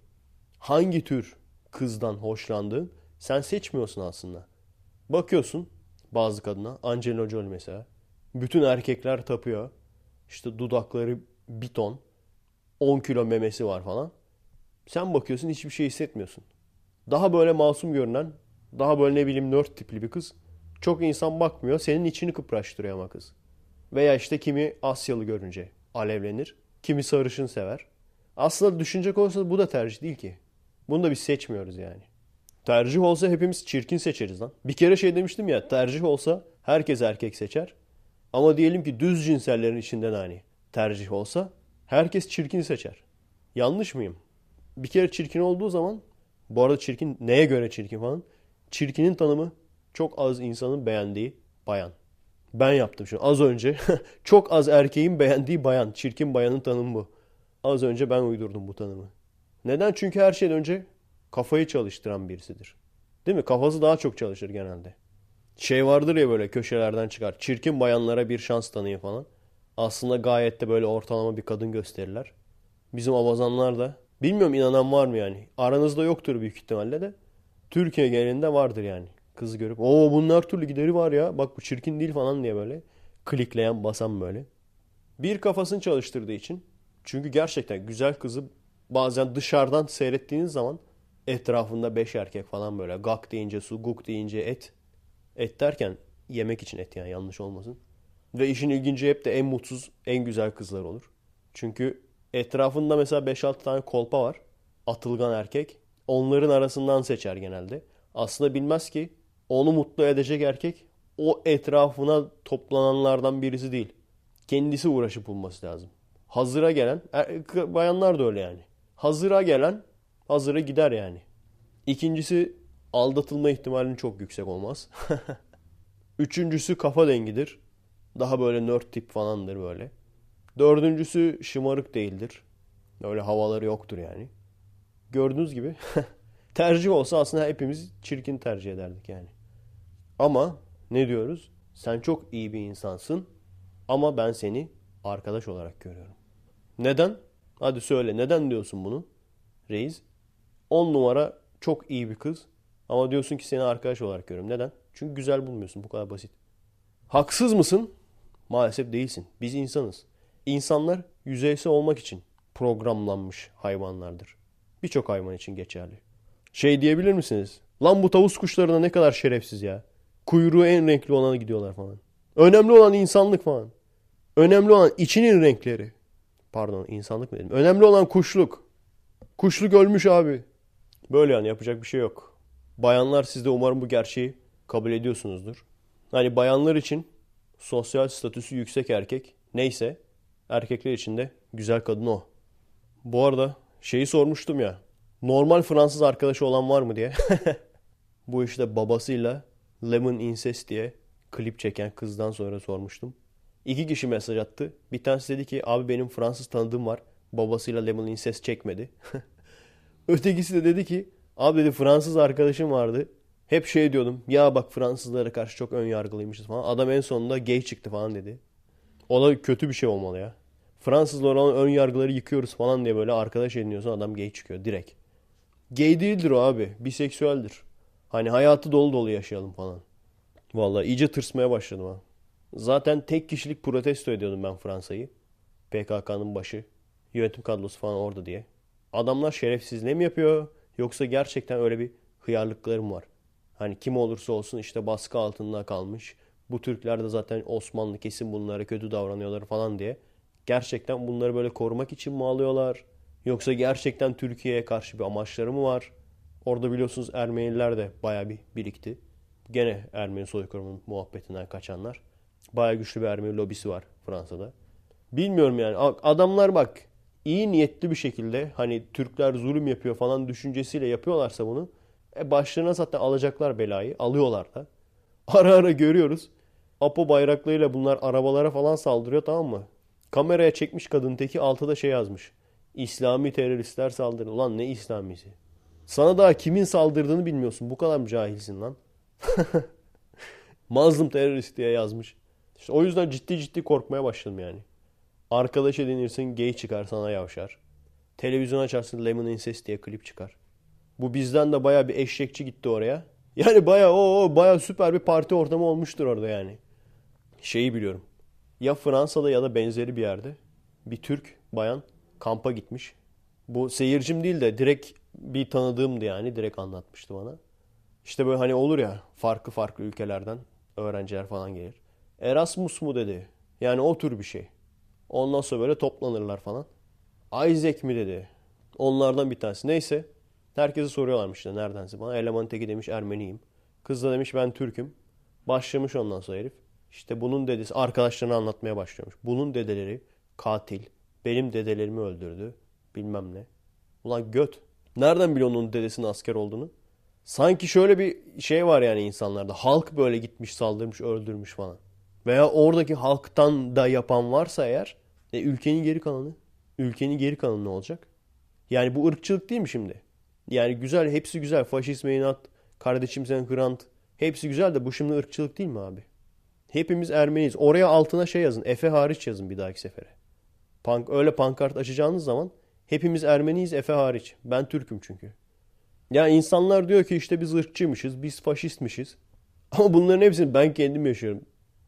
Hangi tür kızdan hoşlandığın sen seçmiyorsun aslında. Bakıyorsun bazı kadına Angelina Jolie mesela. Bütün erkekler tapıyor. İşte dudakları bir ton. 10 kilo memesi var falan. Sen bakıyorsun hiçbir şey hissetmiyorsun. Daha böyle masum görünen, daha böyle ne bileyim nerd tipli bir kız. Çok insan bakmıyor. Senin içini kıpraştırıyor ama kız. Veya işte kimi Asyalı görünce alevlenir. Kimi sarışın sever. Aslında düşünecek olursa bu da tercih değil ki. Bunu da biz seçmiyoruz yani. Tercih olsa hepimiz çirkin seçeriz lan. Bir kere şey demiştim ya tercih olsa herkes erkek seçer. Ama diyelim ki düz cinsellerin içinden hani tercih olsa herkes çirkin seçer. Yanlış mıyım? Bir kere çirkin olduğu zaman bu arada çirkin neye göre çirkin falan? Çirkinin tanımı çok az insanın beğendiği bayan. Ben yaptım şu az önce. *laughs* çok az erkeğin beğendiği bayan. Çirkin bayanın tanımı bu. Az önce ben uydurdum bu tanımı. Neden? Çünkü her şeyden önce kafayı çalıştıran birisidir. Değil mi? Kafası daha çok çalışır genelde. Şey vardır ya böyle köşelerden çıkar. Çirkin bayanlara bir şans tanıyın falan. Aslında gayet de böyle ortalama bir kadın gösterirler. Bizim abazanlar da bilmiyorum inanan var mı yani. Aranızda yoktur büyük ihtimalle de. Türkiye genelinde vardır yani. Kızı görüp o bunun her türlü gideri var ya. Bak bu çirkin değil falan diye böyle. Klikleyen basan böyle. Bir kafasını çalıştırdığı için. Çünkü gerçekten güzel kızı bazen dışarıdan seyrettiğiniz zaman etrafında beş erkek falan böyle gak deyince su, guk deyince et. Et derken yemek için et yani yanlış olmasın. Ve işin ilginci hep de en mutsuz, en güzel kızlar olur. Çünkü etrafında mesela 5-6 tane kolpa var. Atılgan erkek. Onların arasından seçer genelde. Aslında bilmez ki onu mutlu edecek erkek o etrafına toplananlardan birisi değil. Kendisi uğraşıp bulması lazım. Hazıra gelen, er, bayanlar da öyle yani. Hazıra gelen hazıra gider yani. İkincisi aldatılma ihtimalinin çok yüksek olmaz. *laughs* Üçüncüsü kafa dengidir. Daha böyle nerd tip falandır böyle. Dördüncüsü şımarık değildir. Öyle havaları yoktur yani. Gördüğünüz gibi *laughs* tercih olsa aslında hepimiz çirkin tercih ederdik yani. Ama ne diyoruz? Sen çok iyi bir insansın ama ben seni arkadaş olarak görüyorum. Neden? Hadi söyle neden diyorsun bunu? Reis 10 numara çok iyi bir kız ama diyorsun ki seni arkadaş olarak görüyorum. Neden? Çünkü güzel bulmuyorsun. Bu kadar basit. Haksız mısın? Maalesef değilsin. Biz insanız. İnsanlar yüzeysel olmak için programlanmış hayvanlardır. Birçok hayvan için geçerli. Şey diyebilir misiniz? Lan bu tavus kuşlarına ne kadar şerefsiz ya. Kuyruğu en renkli olana gidiyorlar falan. Önemli olan insanlık falan. Önemli olan içinin renkleri. Pardon insanlık mı dedim? Önemli olan kuşluk. Kuşluk ölmüş abi. Böyle yani yapacak bir şey yok. Bayanlar siz de umarım bu gerçeği kabul ediyorsunuzdur. Hani bayanlar için sosyal statüsü yüksek erkek neyse erkekler için de güzel kadın o. Bu arada şeyi sormuştum ya. Normal Fransız arkadaşı olan var mı diye. *laughs* bu işte babasıyla Lemon Incest diye klip çeken kızdan sonra sormuştum. İki kişi mesaj attı. Bir tanesi dedi ki abi benim Fransız tanıdığım var. Babasıyla Lemon Incest çekmedi. *laughs* Ötekisi de dedi ki abi dedi Fransız arkadaşım vardı. Hep şey diyordum. Ya bak Fransızlara karşı çok ön yargılıymışız falan. Adam en sonunda gay çıktı falan dedi. O da kötü bir şey olmalı ya. Fransızlar olan ön yargıları yıkıyoruz falan diye böyle arkadaş ediniyorsun adam gay çıkıyor direkt. Gay değildir o abi. Biseksüeldir. Hani hayatı dolu dolu yaşayalım falan. Vallahi iyice tırsmaya başladım ha. Zaten tek kişilik protesto ediyordum ben Fransa'yı. PKK'nın başı. Yönetim kadrosu falan orada diye. Adamlar şerefsizliğe mi yapıyor? Yoksa gerçekten öyle bir hıyarlıkları mı var? Hani kim olursa olsun işte baskı altında kalmış. Bu Türkler de zaten Osmanlı kesin bunlara kötü davranıyorlar falan diye. Gerçekten bunları böyle korumak için mi alıyorlar? Yoksa gerçekten Türkiye'ye karşı bir amaçları mı var? Orada biliyorsunuz Ermeniler de baya bir birikti. Gene Ermeni soykırımının muhabbetinden kaçanlar. Baya güçlü bir Ermeni lobisi var Fransa'da. Bilmiyorum yani adamlar bak iyi niyetli bir şekilde hani Türkler zulüm yapıyor falan düşüncesiyle yapıyorlarsa bunu e başlarına zaten alacaklar belayı. Alıyorlar da. *laughs* Ara ara görüyoruz. Apo bayraklarıyla bunlar arabalara falan saldırıyor tamam mı? Kameraya çekmiş kadın teki altıda şey yazmış. İslami teröristler saldırı. Ulan ne İslamisi? Sana daha kimin saldırdığını bilmiyorsun. Bu kadar mı cahilsin lan? *laughs* Mazlum terörist diye yazmış. İşte o yüzden ciddi ciddi korkmaya başladım yani. Arkadaş edinirsin gay çıkar sana yavşar. Televizyon açarsın Lemon Incest diye klip çıkar. Bu bizden de baya bir eşekçi gitti oraya. *laughs* Yani baya o, baya süper bir parti ortamı olmuştur orada yani. Şeyi biliyorum. Ya Fransa'da ya da benzeri bir yerde bir Türk bayan kampa gitmiş. Bu seyircim değil de direkt bir tanıdığımdı yani. Direkt anlatmıştı bana. İşte böyle hani olur ya farklı farklı ülkelerden öğrenciler falan gelir. Erasmus mu dedi. Yani o tür bir şey. Ondan sonra böyle toplanırlar falan. Isaac mi dedi. Onlardan bir tanesi. Neyse. Herkese soruyorlarmış işte neredense bana. Eleman teki demiş Ermeniyim. Kız da demiş ben Türk'üm. Başlamış ondan sonra herif. İşte bunun dedesi arkadaşlarına anlatmaya başlıyormuş. Bunun dedeleri katil. Benim dedelerimi öldürdü. Bilmem ne. Ulan göt. Nereden biliyorsun onun dedesinin asker olduğunu? Sanki şöyle bir şey var yani insanlarda. Halk böyle gitmiş saldırmış öldürmüş falan. Veya oradaki halktan da yapan varsa eğer e, ülkenin geri kalanı. Ülkenin geri kalanı ne olacak? Yani bu ırkçılık değil mi şimdi? Yani güzel hepsi güzel. Faşist inat, kardeşim sen Hrant. Hepsi güzel de bu şimdi ırkçılık değil mi abi? Hepimiz Ermeniyiz. Oraya altına şey yazın. Efe hariç yazın bir dahaki sefere. Pank, öyle pankart açacağınız zaman hepimiz Ermeniyiz Efe hariç. Ben Türk'üm çünkü. Ya insanlar diyor ki işte biz ırkçıymışız, biz faşistmişiz. Ama bunların hepsini ben kendim yaşıyorum.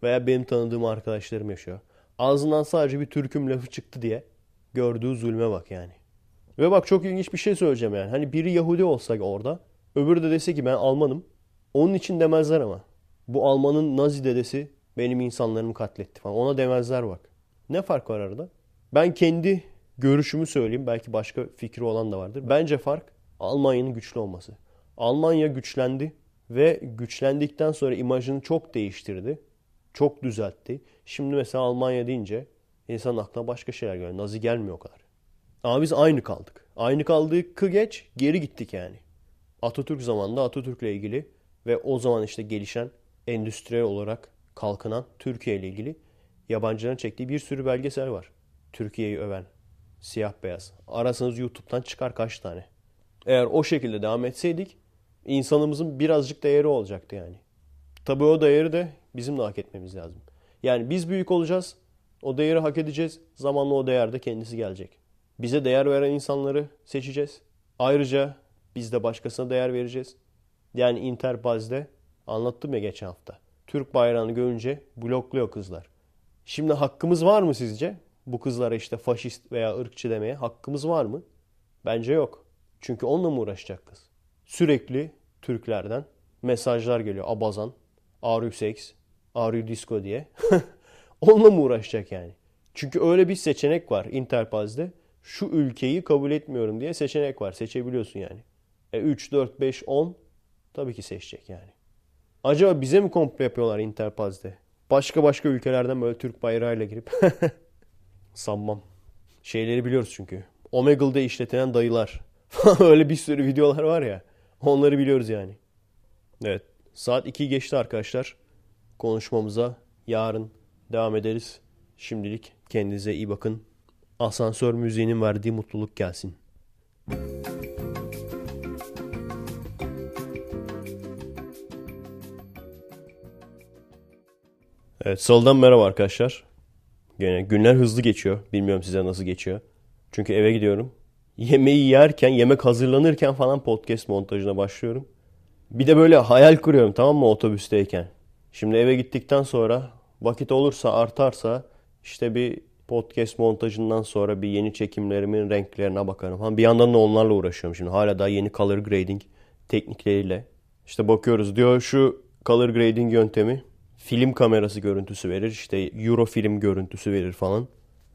Veya benim tanıdığım arkadaşlarım yaşıyor. Ağzından sadece bir Türk'üm lafı çıktı diye gördüğü zulme bak yani. Ve bak çok ilginç bir şey söyleyeceğim yani. Hani biri Yahudi olsa orada, öbürü de dese ki ben Almanım. Onun için demezler ama. Bu Almanın Nazi dedesi benim insanlarımı katletti falan. Ona demezler bak. Ne fark var arada? Ben kendi görüşümü söyleyeyim. Belki başka fikri olan da vardır. Bence fark Almanya'nın güçlü olması. Almanya güçlendi ve güçlendikten sonra imajını çok değiştirdi. Çok düzeltti. Şimdi mesela Almanya deyince insan aklına başka şeyler geliyor. Nazi gelmiyor o kadar. Ama biz aynı kaldık. Aynı kaldık geç geri gittik yani. Atatürk zamanında Atatürk'le ilgili ve o zaman işte gelişen endüstriyel olarak kalkınan Türkiye ile ilgili yabancıların çektiği bir sürü belgesel var. Türkiye'yi öven. Siyah beyaz. Arasanız YouTube'dan çıkar kaç tane. Eğer o şekilde devam etseydik insanımızın birazcık değeri olacaktı yani. Tabii o değeri de bizim de hak etmemiz lazım. Yani biz büyük olacağız. O değeri hak edeceğiz. Zamanla o değer de kendisi gelecek. Bize değer veren insanları seçeceğiz. Ayrıca biz de başkasına değer vereceğiz. Yani Interbaz'de anlattım ya geçen hafta. Türk bayrağını görünce blokluyor kızlar. Şimdi hakkımız var mı sizce? Bu kızlara işte faşist veya ırkçı demeye hakkımız var mı? Bence yok. Çünkü onunla mı uğraşacak kız? Sürekli Türklerden mesajlar geliyor. Abazan, sex, Are disco diye. *laughs* onunla mı uğraşacak yani? Çünkü öyle bir seçenek var Interpaz'de. Şu ülkeyi kabul etmiyorum diye seçenek var. Seçebiliyorsun yani. E 3, 4, 5, 10 Tabii ki seçecek yani. Acaba bize mi komplo yapıyorlar Interpaz'de? Başka başka ülkelerden böyle Türk bayrağıyla girip *laughs* sanmam. Şeyleri biliyoruz çünkü. Omegle'da işletilen dayılar. *laughs* Öyle bir sürü videolar var ya. Onları biliyoruz yani. Evet. Saat 2 geçti arkadaşlar. Konuşmamıza yarın devam ederiz. Şimdilik kendinize iyi bakın. Asansör müziğinin verdiği mutluluk gelsin. Evet, salıdan merhaba arkadaşlar. Gene günler hızlı geçiyor. Bilmiyorum size nasıl geçiyor. Çünkü eve gidiyorum. Yemeği yerken, yemek hazırlanırken falan podcast montajına başlıyorum. Bir de böyle hayal kuruyorum tamam mı otobüsteyken. Şimdi eve gittikten sonra vakit olursa artarsa işte bir podcast montajından sonra bir yeni çekimlerimin renklerine bakarım. Ha, bir yandan da onlarla uğraşıyorum şimdi. Hala daha yeni color grading teknikleriyle. İşte bakıyoruz diyor şu color grading yöntemi film kamerası görüntüsü verir. İşte Euro film görüntüsü verir falan.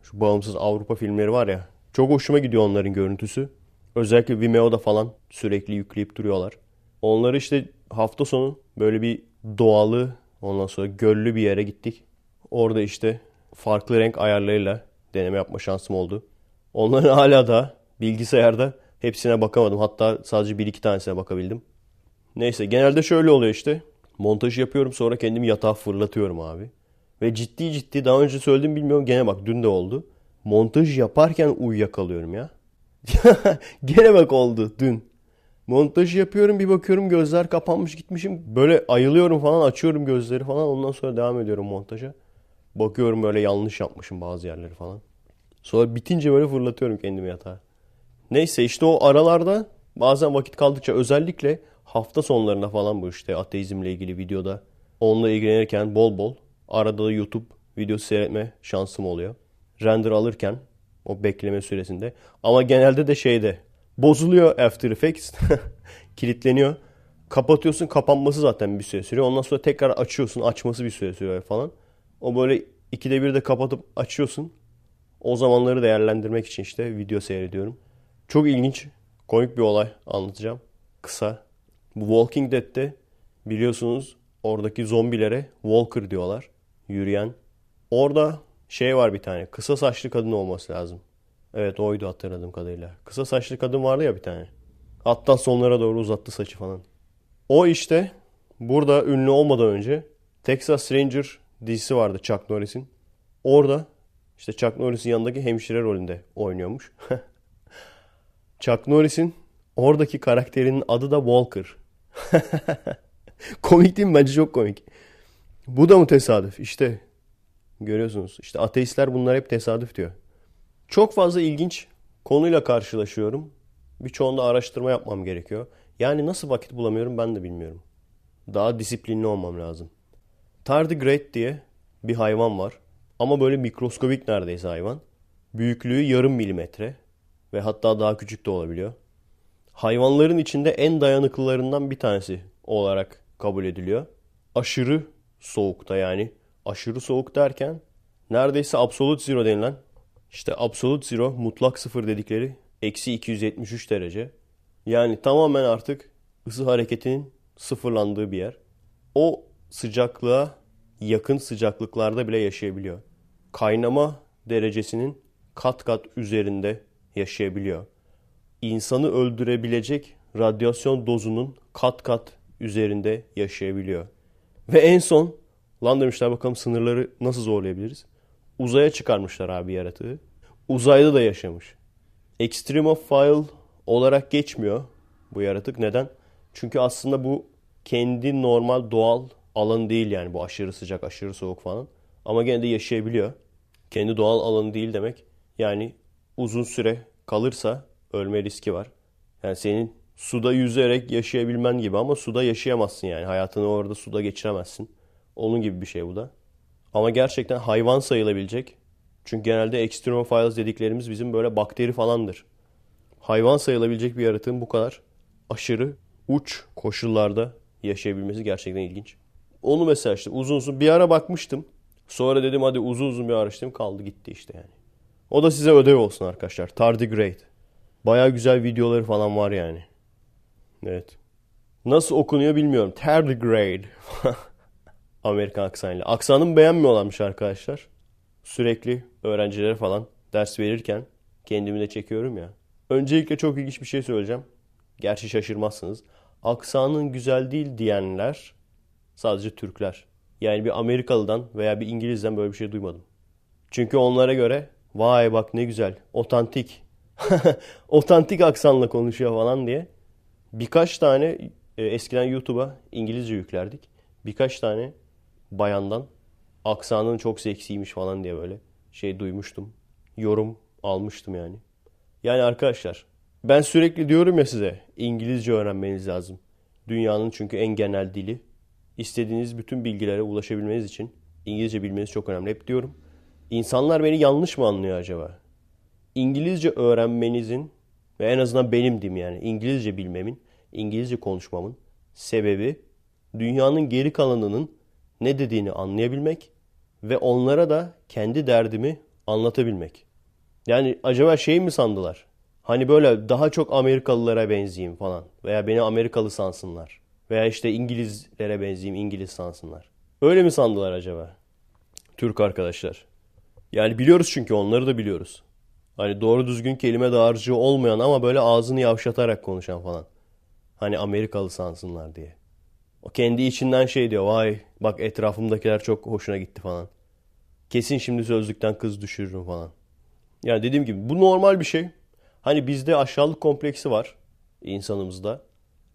Şu bağımsız Avrupa filmleri var ya. Çok hoşuma gidiyor onların görüntüsü. Özellikle Vimeo'da falan sürekli yükleyip duruyorlar. Onları işte hafta sonu böyle bir doğalı ondan sonra göllü bir yere gittik. Orada işte farklı renk ayarlarıyla deneme yapma şansım oldu. Onların *laughs* hala da bilgisayarda hepsine bakamadım. Hatta sadece bir iki tanesine bakabildim. Neyse genelde şöyle oluyor işte. Montaj yapıyorum sonra kendimi yatağa fırlatıyorum abi. Ve ciddi ciddi daha önce söyledim bilmiyorum gene bak dün de oldu. Montaj yaparken uyuyakalıyorum ya. *laughs* gene bak oldu dün. Montajı yapıyorum bir bakıyorum gözler kapanmış gitmişim. Böyle ayılıyorum falan açıyorum gözleri falan ondan sonra devam ediyorum montaja. Bakıyorum böyle yanlış yapmışım bazı yerleri falan. Sonra bitince böyle fırlatıyorum kendimi yatağa. Neyse işte o aralarda bazen vakit kaldıkça özellikle hafta sonlarına falan bu işte ateizmle ilgili videoda onunla ilgilenirken bol bol arada da YouTube videosu seyretme şansım oluyor. Render alırken o bekleme süresinde ama genelde de şeyde bozuluyor After Effects *laughs* kilitleniyor. Kapatıyorsun kapanması zaten bir süre sürüyor. Ondan sonra tekrar açıyorsun açması bir süre sürüyor falan. O böyle ikide bir de kapatıp açıyorsun. O zamanları değerlendirmek için işte video seyrediyorum. Çok ilginç, komik bir olay anlatacağım. Kısa. Bu Walking Dead'te biliyorsunuz oradaki zombilere Walker diyorlar. Yürüyen. Orada şey var bir tane. Kısa saçlı kadın olması lazım. Evet oydu hatırladığım kadarıyla. Kısa saçlı kadın vardı ya bir tane. Hatta sonlara doğru uzattı saçı falan. O işte burada ünlü olmadan önce Texas Ranger dizisi vardı Chuck Norris'in. Orada işte Chuck Norris'in yanındaki hemşire rolünde oynuyormuş. *laughs* Chuck Norris'in oradaki karakterinin adı da Walker. *laughs* komik değil mi? Bence çok komik. Bu da mı tesadüf? İşte görüyorsunuz. İşte ateistler bunlar hep tesadüf diyor. Çok fazla ilginç konuyla karşılaşıyorum. Birçoğunda araştırma yapmam gerekiyor. Yani nasıl vakit bulamıyorum ben de bilmiyorum. Daha disiplinli olmam lazım. Tardigrade diye bir hayvan var. Ama böyle mikroskobik neredeyse hayvan. Büyüklüğü yarım milimetre ve hatta daha küçük de olabiliyor. Hayvanların içinde en dayanıklılarından bir tanesi olarak kabul ediliyor. Aşırı soğukta yani aşırı soğuk derken neredeyse absolute zero denilen işte absolute zero mutlak sıfır dedikleri eksi 273 derece. Yani tamamen artık ısı hareketinin sıfırlandığı bir yer. O sıcaklığa yakın sıcaklıklarda bile yaşayabiliyor. Kaynama derecesinin kat kat üzerinde yaşayabiliyor. İnsanı öldürebilecek radyasyon dozunun kat kat üzerinde yaşayabiliyor. Ve en son lan demişler bakalım sınırları nasıl zorlayabiliriz? Uzaya çıkarmışlar abi yaratığı. Uzayda da yaşamış. Extremophile olarak geçmiyor bu yaratık. Neden? Çünkü aslında bu kendi normal doğal alanı değil yani bu aşırı sıcak, aşırı soğuk falan. Ama gene de yaşayabiliyor. Kendi doğal alanı değil demek. Yani uzun süre kalırsa ölme riski var. Yani senin suda yüzerek yaşayabilmen gibi ama suda yaşayamazsın yani. Hayatını orada suda geçiremezsin. Onun gibi bir şey bu da. Ama gerçekten hayvan sayılabilecek. Çünkü genelde extremophiles dediklerimiz bizim böyle bakteri falandır. Hayvan sayılabilecek bir yaratığın bu kadar aşırı uç koşullarda yaşayabilmesi gerçekten ilginç. Onu mesela işte uzun uzun bir ara bakmıştım. Sonra dedim hadi uzun uzun bir araştırdım kaldı gitti işte yani. O da size ödev olsun arkadaşlar. Tardigrade. Baya güzel videoları falan var yani. Evet. Nasıl okunuyor bilmiyorum. Tardigrade. *laughs* Amerikan aksanıyla. Aksanımı beğenmiyorlarmış arkadaşlar. Sürekli öğrencilere falan ders verirken kendimi de çekiyorum ya. Öncelikle çok ilginç bir şey söyleyeceğim. Gerçi şaşırmazsınız. Aksanın güzel değil diyenler sadece Türkler. Yani bir Amerikalıdan veya bir İngilizden böyle bir şey duymadım. Çünkü onlara göre vay bak ne güzel, otantik, *laughs* otantik aksanla konuşuyor falan diye birkaç tane e, eskiden YouTube'a İngilizce yüklerdik. Birkaç tane bayandan aksanın çok seksiymiş falan diye böyle şey duymuştum. Yorum almıştım yani. Yani arkadaşlar ben sürekli diyorum ya size İngilizce öğrenmeniz lazım. Dünyanın çünkü en genel dili. İstediğiniz bütün bilgilere ulaşabilmeniz için İngilizce bilmeniz çok önemli. Hep diyorum. İnsanlar beni yanlış mı anlıyor acaba? İngilizce öğrenmenizin ve en azından benim diyeyim yani İngilizce bilmemin, İngilizce konuşmamın sebebi dünyanın geri kalanının ne dediğini anlayabilmek ve onlara da kendi derdimi anlatabilmek. Yani acaba şey mi sandılar? Hani böyle daha çok Amerikalılara benzeyeyim falan veya beni Amerikalı sansınlar veya işte İngilizlere benzeyeyim İngiliz sansınlar. Öyle mi sandılar acaba? Türk arkadaşlar. Yani biliyoruz çünkü onları da biliyoruz. Hani doğru düzgün kelime dağarcığı olmayan ama böyle ağzını yavşatarak konuşan falan. Hani Amerikalı sansınlar diye. O kendi içinden şey diyor. Vay bak etrafımdakiler çok hoşuna gitti falan. Kesin şimdi sözlükten kız düşürürüm falan. Yani dediğim gibi bu normal bir şey. Hani bizde aşağılık kompleksi var insanımızda.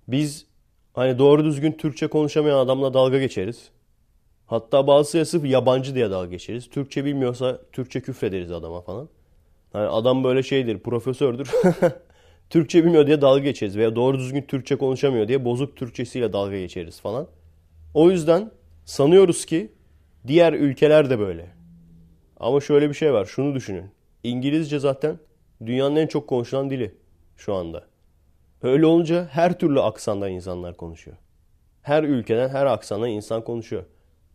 Biz hani doğru düzgün Türkçe konuşamayan adamla dalga geçeriz. Hatta bazısı sırf yabancı diye dalga geçeriz. Türkçe bilmiyorsa Türkçe küfrederiz adama falan. Hani adam böyle şeydir, profesördür. *laughs* Türkçe bilmiyor diye dalga geçeriz veya doğru düzgün Türkçe konuşamıyor diye bozuk Türkçesiyle dalga geçeriz falan. O yüzden sanıyoruz ki diğer ülkeler de böyle. Ama şöyle bir şey var. Şunu düşünün. İngilizce zaten dünyanın en çok konuşulan dili şu anda. Öyle olunca her türlü aksandan insanlar konuşuyor. Her ülkeden her aksandan insan konuşuyor.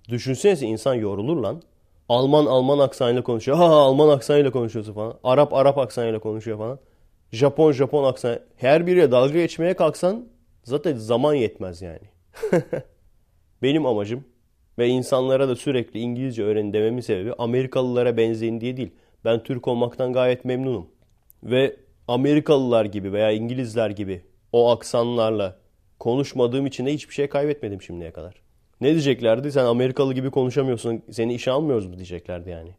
Düşünsenize insan yorulur lan. Alman Alman aksanıyla konuşuyor. Ha Alman aksanıyla konuşuyorsun falan. Arap Arap aksanıyla konuşuyor falan. Japon Japon aksan. Her biriyle dalga geçmeye kalksan zaten zaman yetmez yani. *laughs* Benim amacım ve insanlara da sürekli İngilizce öğrenin dememin sebebi Amerikalılara benzeyin diye değil. Ben Türk olmaktan gayet memnunum. Ve Amerikalılar gibi veya İngilizler gibi o aksanlarla konuşmadığım için de hiçbir şey kaybetmedim şimdiye kadar. Ne diyeceklerdi? Sen Amerikalı gibi konuşamıyorsun. Seni işe almıyoruz mu diyeceklerdi yani.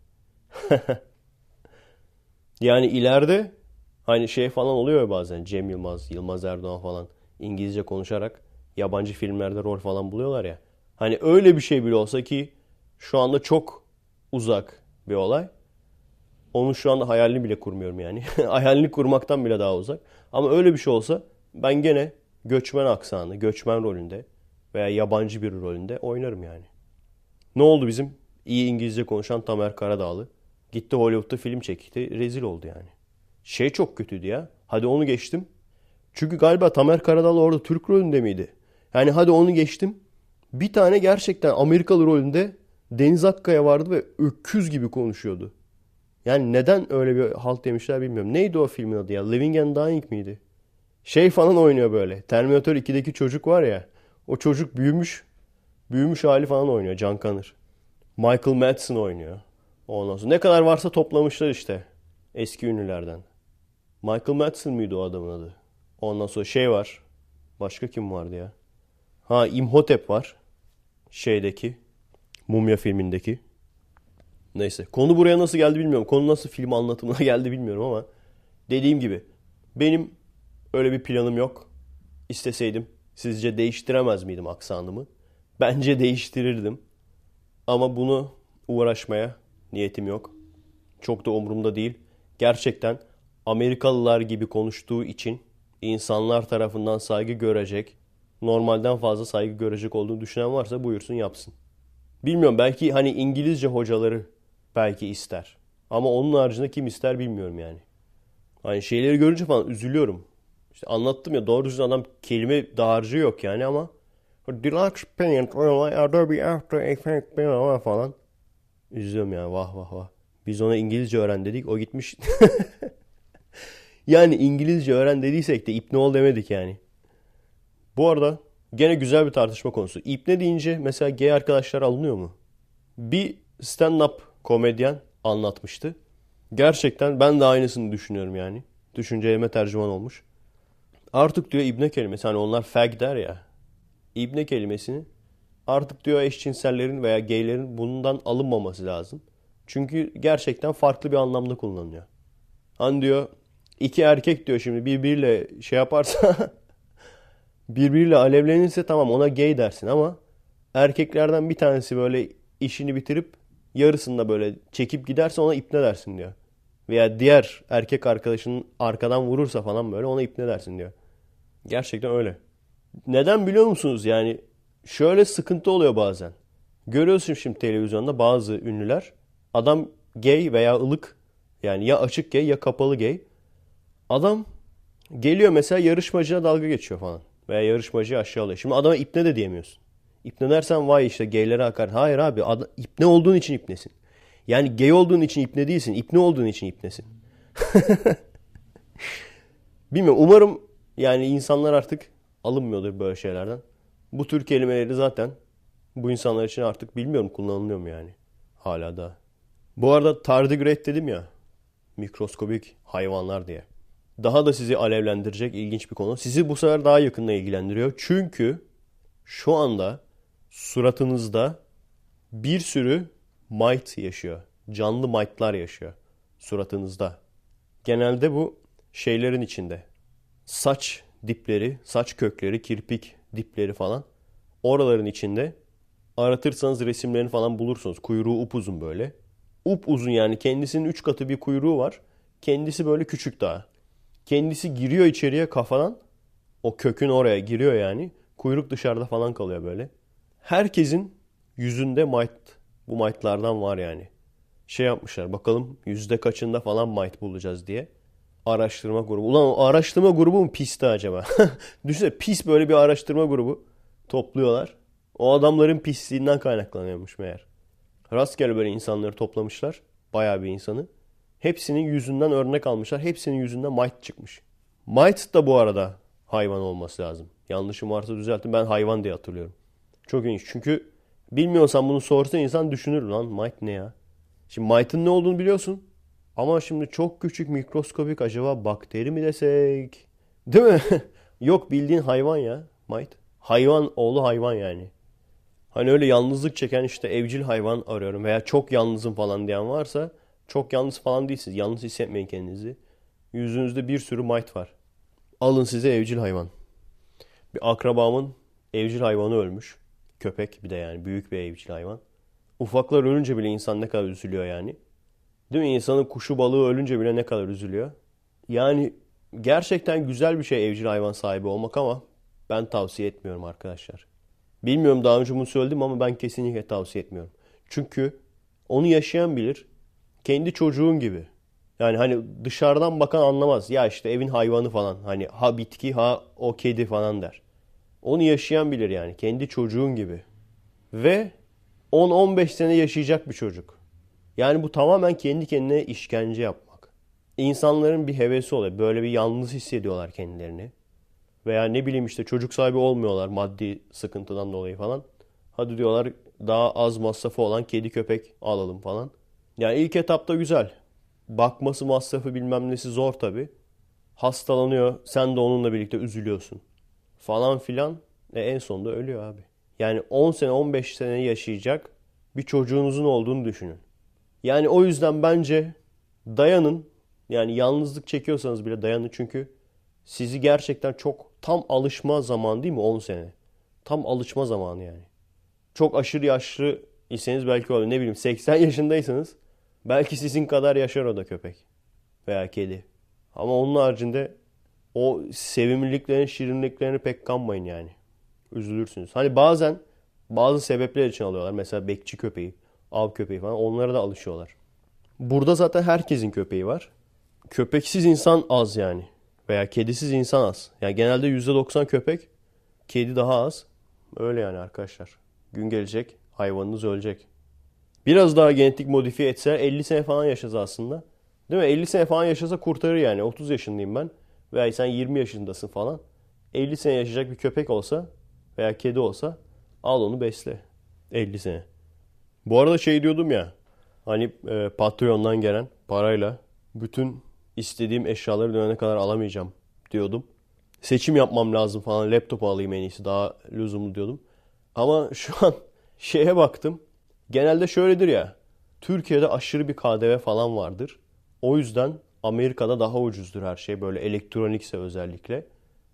*laughs* yani ileride hani şey falan oluyor bazen. Cem Yılmaz, Yılmaz Erdoğan falan İngilizce konuşarak yabancı filmlerde rol falan buluyorlar ya. Hani öyle bir şey bile olsa ki şu anda çok uzak bir olay. Onun şu anda hayalini bile kurmuyorum yani. *laughs* hayalini kurmaktan bile daha uzak. Ama öyle bir şey olsa ben gene göçmen aksanı, göçmen rolünde veya yabancı bir rolünde oynarım yani. Ne oldu bizim iyi İngilizce konuşan Tamer Karadağlı? Gitti Hollywood'da film çekti. Rezil oldu yani. Şey çok kötüydü ya. Hadi onu geçtim. Çünkü galiba Tamer Karadağlı orada Türk rolünde miydi? Yani hadi onu geçtim. Bir tane gerçekten Amerikalı rolünde Deniz Akkaya vardı ve öküz gibi konuşuyordu. Yani neden öyle bir halt demişler bilmiyorum. Neydi o filmin adı ya? Living and Dying miydi? Şey falan oynuyor böyle. Terminator 2'deki çocuk var ya. O çocuk büyümüş. Büyümüş hali falan oynuyor. Can Kanır. Michael Madsen oynuyor. Ondan sonra ne kadar varsa toplamışlar işte. Eski ünlülerden. Michael Madsen miydi o adamın adı? Ondan sonra şey var. Başka kim vardı ya? Ha Imhotep var. Şeydeki. Mumya filmindeki. Neyse. Konu buraya nasıl geldi bilmiyorum. Konu nasıl film anlatımına *laughs* geldi bilmiyorum ama dediğim gibi benim öyle bir planım yok. İsteseydim sizce değiştiremez miydim aksanımı? Bence değiştirirdim. Ama bunu uğraşmaya niyetim yok. Çok da umurumda değil. Gerçekten Amerikalılar gibi konuştuğu için insanlar tarafından saygı görecek, normalden fazla saygı görecek olduğunu düşünen varsa buyursun yapsın. Bilmiyorum belki hani İngilizce hocaları belki ister. Ama onun haricinde kim ister bilmiyorum yani. Hani şeyleri görünce falan üzülüyorum. İşte anlattım ya doğru düzgün adam kelime dağarcığı yok yani ama Deluxe Paint, Adobe After Effects falan. Üzülüyorum yani vah vah vah. Biz ona İngilizce öğren dedik o gitmiş. *laughs* yani İngilizce öğren dediysek de ipne ol demedik yani. Bu arada Gene güzel bir tartışma konusu. İpne deyince mesela gay arkadaşlar alınıyor mu? Bir stand-up komedyen anlatmıştı. Gerçekten ben de aynısını düşünüyorum yani. Düşüncelerime tercüman olmuş. Artık diyor ibne kelimesi hani onlar fag der ya. İbne kelimesini artık diyor eşcinsellerin veya gaylerin bundan alınmaması lazım. Çünkü gerçekten farklı bir anlamda kullanılıyor. Hani diyor iki erkek diyor şimdi birbiriyle şey yaparsa *laughs* birbiriyle alevlenirse tamam ona gay dersin ama erkeklerden bir tanesi böyle işini bitirip yarısında böyle çekip giderse ona ipne dersin diyor. Veya diğer erkek arkadaşının arkadan vurursa falan böyle ona ipne dersin diyor. Gerçekten öyle. Neden biliyor musunuz? Yani şöyle sıkıntı oluyor bazen. Görüyorsun şimdi televizyonda bazı ünlüler. Adam gay veya ılık yani ya açık gay ya kapalı gay. Adam geliyor mesela yarışmacıya dalga geçiyor falan. Veya yarışmacıyı aşağılıyor. Şimdi adama ipne de diyemiyorsun. İpne dersen vay işte gaylere akar. Hayır abi ad- ipne olduğun için ipnesin. Yani gay olduğun için ipne değilsin. İpne olduğun için ipnesin. *laughs* Bilmiyorum. Umarım yani insanlar artık alınmıyordur böyle şeylerden. Bu tür kelimeleri zaten bu insanlar için artık bilmiyorum kullanılıyor mu yani. Hala da. Bu arada tardigrade dedim ya. Mikroskobik hayvanlar diye. Daha da sizi alevlendirecek ilginç bir konu. Sizi bu sefer daha yakından ilgilendiriyor. Çünkü şu anda suratınızda bir sürü mite yaşıyor. Canlı mite'lar yaşıyor suratınızda. Genelde bu şeylerin içinde. Saç dipleri, saç kökleri, kirpik dipleri falan. Oraların içinde aratırsanız resimlerini falan bulursunuz. Kuyruğu upuzun böyle. Upuzun yani kendisinin 3 katı bir kuyruğu var. Kendisi böyle küçük daha. Kendisi giriyor içeriye kafadan. O kökün oraya giriyor yani. Kuyruk dışarıda falan kalıyor böyle. Herkesin yüzünde mite, bu mite'lardan var yani. Şey yapmışlar bakalım yüzde kaçında falan mite bulacağız diye. Araştırma grubu. Ulan o araştırma grubu mu pisti acaba? *laughs* Düşünsene pis böyle bir araştırma grubu topluyorlar. O adamların pisliğinden kaynaklanıyormuş meğer. Rastgele böyle insanları toplamışlar. Bayağı bir insanı. Hepsinin yüzünden örnek almışlar. Hepsinin yüzünden mite çıkmış. Mite da bu arada hayvan olması lazım. Yanlışım varsa düzeltin. Ben hayvan diye hatırlıyorum. Çok ilginç. Çünkü bilmiyorsan bunu sorsa insan düşünür lan mite ne ya? Şimdi mite'ın ne olduğunu biliyorsun. Ama şimdi çok küçük mikroskopik acaba bakteri mi desek? Değil mi? *laughs* Yok bildiğin hayvan ya mite. Hayvan oğlu hayvan yani. Hani öyle yalnızlık çeken işte evcil hayvan arıyorum veya çok yalnızım falan diyen varsa çok yalnız falan değilsiniz. Yalnız hissetmeyin kendinizi. Yüzünüzde bir sürü mite var. Alın size evcil hayvan. Bir akrabamın evcil hayvanı ölmüş. Köpek bir de yani büyük bir evcil hayvan. Ufaklar ölünce bile insan ne kadar üzülüyor yani. Değil mi? İnsanın kuşu balığı ölünce bile ne kadar üzülüyor. Yani gerçekten güzel bir şey evcil hayvan sahibi olmak ama ben tavsiye etmiyorum arkadaşlar. Bilmiyorum daha önce bunu söyledim ama ben kesinlikle tavsiye etmiyorum. Çünkü onu yaşayan bilir. Kendi çocuğun gibi. Yani hani dışarıdan bakan anlamaz. Ya işte evin hayvanı falan. Hani ha bitki ha o kedi falan der. Onu yaşayan bilir yani. Kendi çocuğun gibi. Ve 10-15 sene yaşayacak bir çocuk. Yani bu tamamen kendi kendine işkence yapmak. İnsanların bir hevesi oluyor. Böyle bir yalnız hissediyorlar kendilerini. Veya ne bileyim işte çocuk sahibi olmuyorlar maddi sıkıntıdan dolayı falan. Hadi diyorlar daha az masrafı olan kedi köpek alalım falan. Yani ilk etapta güzel. Bakması masrafı bilmem nesi zor tabi. Hastalanıyor sen de onunla birlikte üzülüyorsun. Falan filan. E en sonunda ölüyor abi. Yani 10 sene 15 sene yaşayacak bir çocuğunuzun olduğunu düşünün. Yani o yüzden bence dayanın. Yani yalnızlık çekiyorsanız bile dayanın çünkü sizi gerçekten çok tam alışma zamanı değil mi 10 sene? Tam alışma zamanı yani. Çok aşırı yaşlı iseniz belki olur. Ne bileyim 80 yaşındaysanız belki sizin kadar yaşar o da köpek veya kedi. Ama onun haricinde o sevimliliklerin, şirinliklerini pek kanmayın yani. Üzülürsünüz. Hani bazen bazı sebepler için alıyorlar. Mesela bekçi köpeği, av köpeği falan. Onlara da alışıyorlar. Burada zaten herkesin köpeği var. Köpeksiz insan az yani. Veya kedisiz insan az. Yani genelde %90 köpek, kedi daha az. Öyle yani arkadaşlar. Gün gelecek, hayvanınız ölecek. Biraz daha genetik modifiye etseler 50 sene falan yaşasa aslında. Değil mi? 50 sene falan yaşasa kurtarır yani. 30 yaşındayım ben. Veya sen 20 yaşındasın falan. 50 sene yaşayacak bir köpek olsa veya kedi olsa al onu besle. 50 sene. Bu arada şey diyordum ya hani e, Patreon'dan gelen parayla bütün istediğim eşyaları dönene kadar alamayacağım diyordum. Seçim yapmam lazım falan laptop alayım en iyisi daha lüzumlu diyordum. Ama şu an *laughs* şeye baktım. Genelde şöyledir ya. Türkiye'de aşırı bir KDV falan vardır. O yüzden Amerika'da daha ucuzdur her şey. Böyle elektronikse özellikle.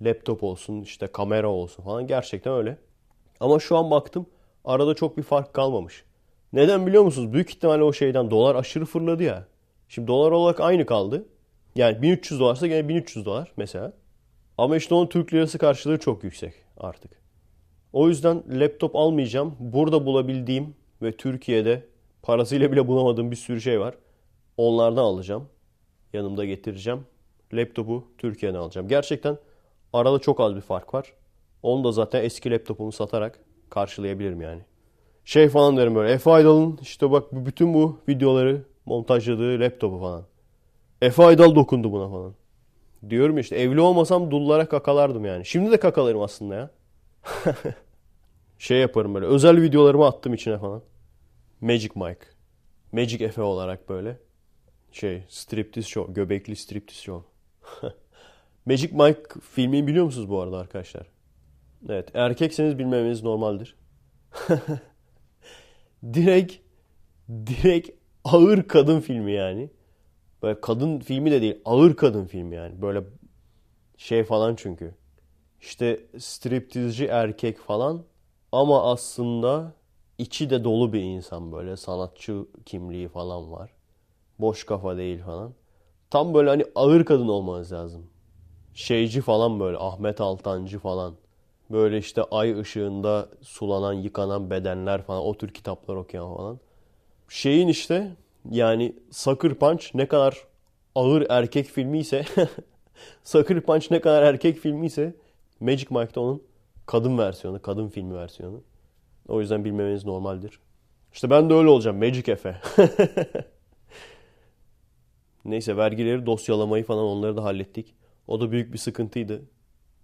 Laptop olsun işte kamera olsun falan. Gerçekten öyle. Ama şu an baktım arada çok bir fark kalmamış. Neden biliyor musunuz? Büyük ihtimalle o şeyden dolar aşırı fırladı ya. Şimdi dolar olarak aynı kaldı. Yani 1300 dolarsa gene 1300 dolar mesela. Ama işte onun Türk lirası karşılığı çok yüksek artık. O yüzden laptop almayacağım. Burada bulabildiğim ve Türkiye'de parasıyla bile bulamadığım bir sürü şey var. Onlardan alacağım. Yanımda getireceğim. Laptopu Türkiye'den alacağım. Gerçekten arada çok az bir fark var. Onu da zaten eski laptopumu satarak karşılayabilirim yani. Şey falan derim böyle. Efe Aydal'ın işte bak bütün bu videoları montajladığı laptopu falan. Efe Aydal dokundu buna falan. Diyorum işte evli olmasam dullara kakalardım yani. Şimdi de kakalarım aslında ya. *laughs* şey yaparım böyle. Özel videolarımı attım içine falan. Magic Mike. Magic Efe olarak böyle. Şey striptiz show. Göbekli striptiz show. *laughs* Magic Mike filmini biliyor musunuz bu arada arkadaşlar? Evet. Erkekseniz bilmemeniz normaldir. *laughs* direkt direkt ağır kadın filmi yani. Böyle kadın filmi de değil. Ağır kadın filmi yani. Böyle şey falan çünkü. İşte striptizci erkek falan. Ama aslında içi de dolu bir insan böyle. Sanatçı kimliği falan var. Boş kafa değil falan. Tam böyle hani ağır kadın olmanız lazım. Şeyci falan böyle. Ahmet Altancı falan. Böyle işte ay ışığında sulanan, yıkanan bedenler falan. O tür kitaplar okuyan falan. Şeyin işte yani Sucker Punch ne kadar ağır erkek filmi ise *laughs* Sucker Punch ne kadar erkek filmi ise Magic Mike'da onun kadın versiyonu, kadın filmi versiyonu. O yüzden bilmemeniz normaldir. İşte ben de öyle olacağım. Magic Efe. *laughs* Neyse vergileri dosyalamayı falan onları da hallettik. O da büyük bir sıkıntıydı.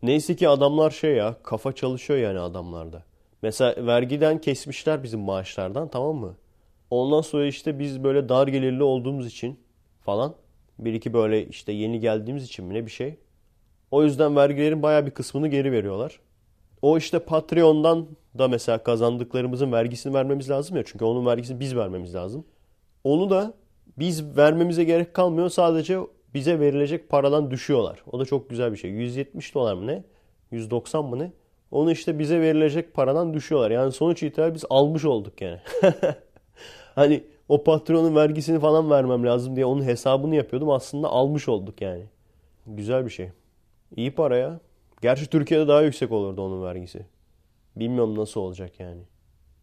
Neyse ki adamlar şey ya kafa çalışıyor yani adamlarda. Mesela vergiden kesmişler bizim maaşlardan tamam mı? Ondan sonra işte biz böyle dar gelirli olduğumuz için falan bir iki böyle işte yeni geldiğimiz için mi ne bir şey. O yüzden vergilerin baya bir kısmını geri veriyorlar. O işte Patreon'dan da mesela kazandıklarımızın vergisini vermemiz lazım ya. Çünkü onun vergisini biz vermemiz lazım. Onu da biz vermemize gerek kalmıyor. Sadece bize verilecek paradan düşüyorlar. O da çok güzel bir şey. 170 dolar mı ne? 190 mı ne? Onu işte bize verilecek paradan düşüyorlar. Yani sonuç itibariyle biz almış olduk yani. *laughs* hani o patronun vergisini falan vermem lazım diye onun hesabını yapıyordum. Aslında almış olduk yani. Güzel bir şey. İyi para ya. Gerçi Türkiye'de daha yüksek olurdu onun vergisi. Bilmiyorum nasıl olacak yani.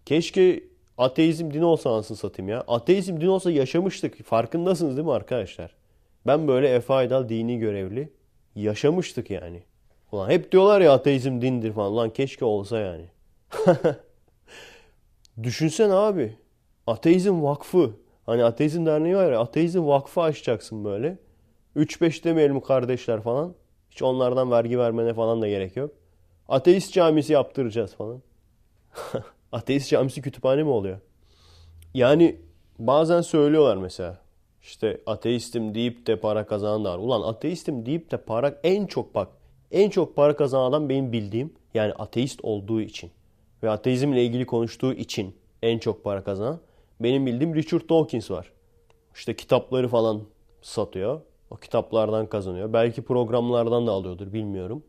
Keşke ateizm dini olsa anasını satayım ya. Ateizm dini olsa yaşamıştık. Farkındasınız değil mi arkadaşlar? Ben böyle Efe Aydal dini görevli yaşamıştık yani. Ulan hep diyorlar ya ateizm dindir falan. Lan keşke olsa yani. *laughs* Düşünsene abi. Ateizm vakfı. Hani ateizm derneği var ya. Ateizm vakfı açacaksın böyle. 3-5 demeyelim kardeşler falan. Hiç onlardan vergi vermene falan da gerek yok. Ateist camisi yaptıracağız falan. *laughs* Ateist camisi kütüphane mi oluyor? Yani bazen söylüyorlar mesela. İşte ateistim deyip de para kazanan da var. Ulan ateistim deyip de para en çok bak en çok para kazanan benim bildiğim yani ateist olduğu için ve ateizmle ilgili konuştuğu için en çok para kazanan benim bildiğim Richard Dawkins var. İşte kitapları falan satıyor. O kitaplardan kazanıyor. Belki programlardan da alıyordur bilmiyorum.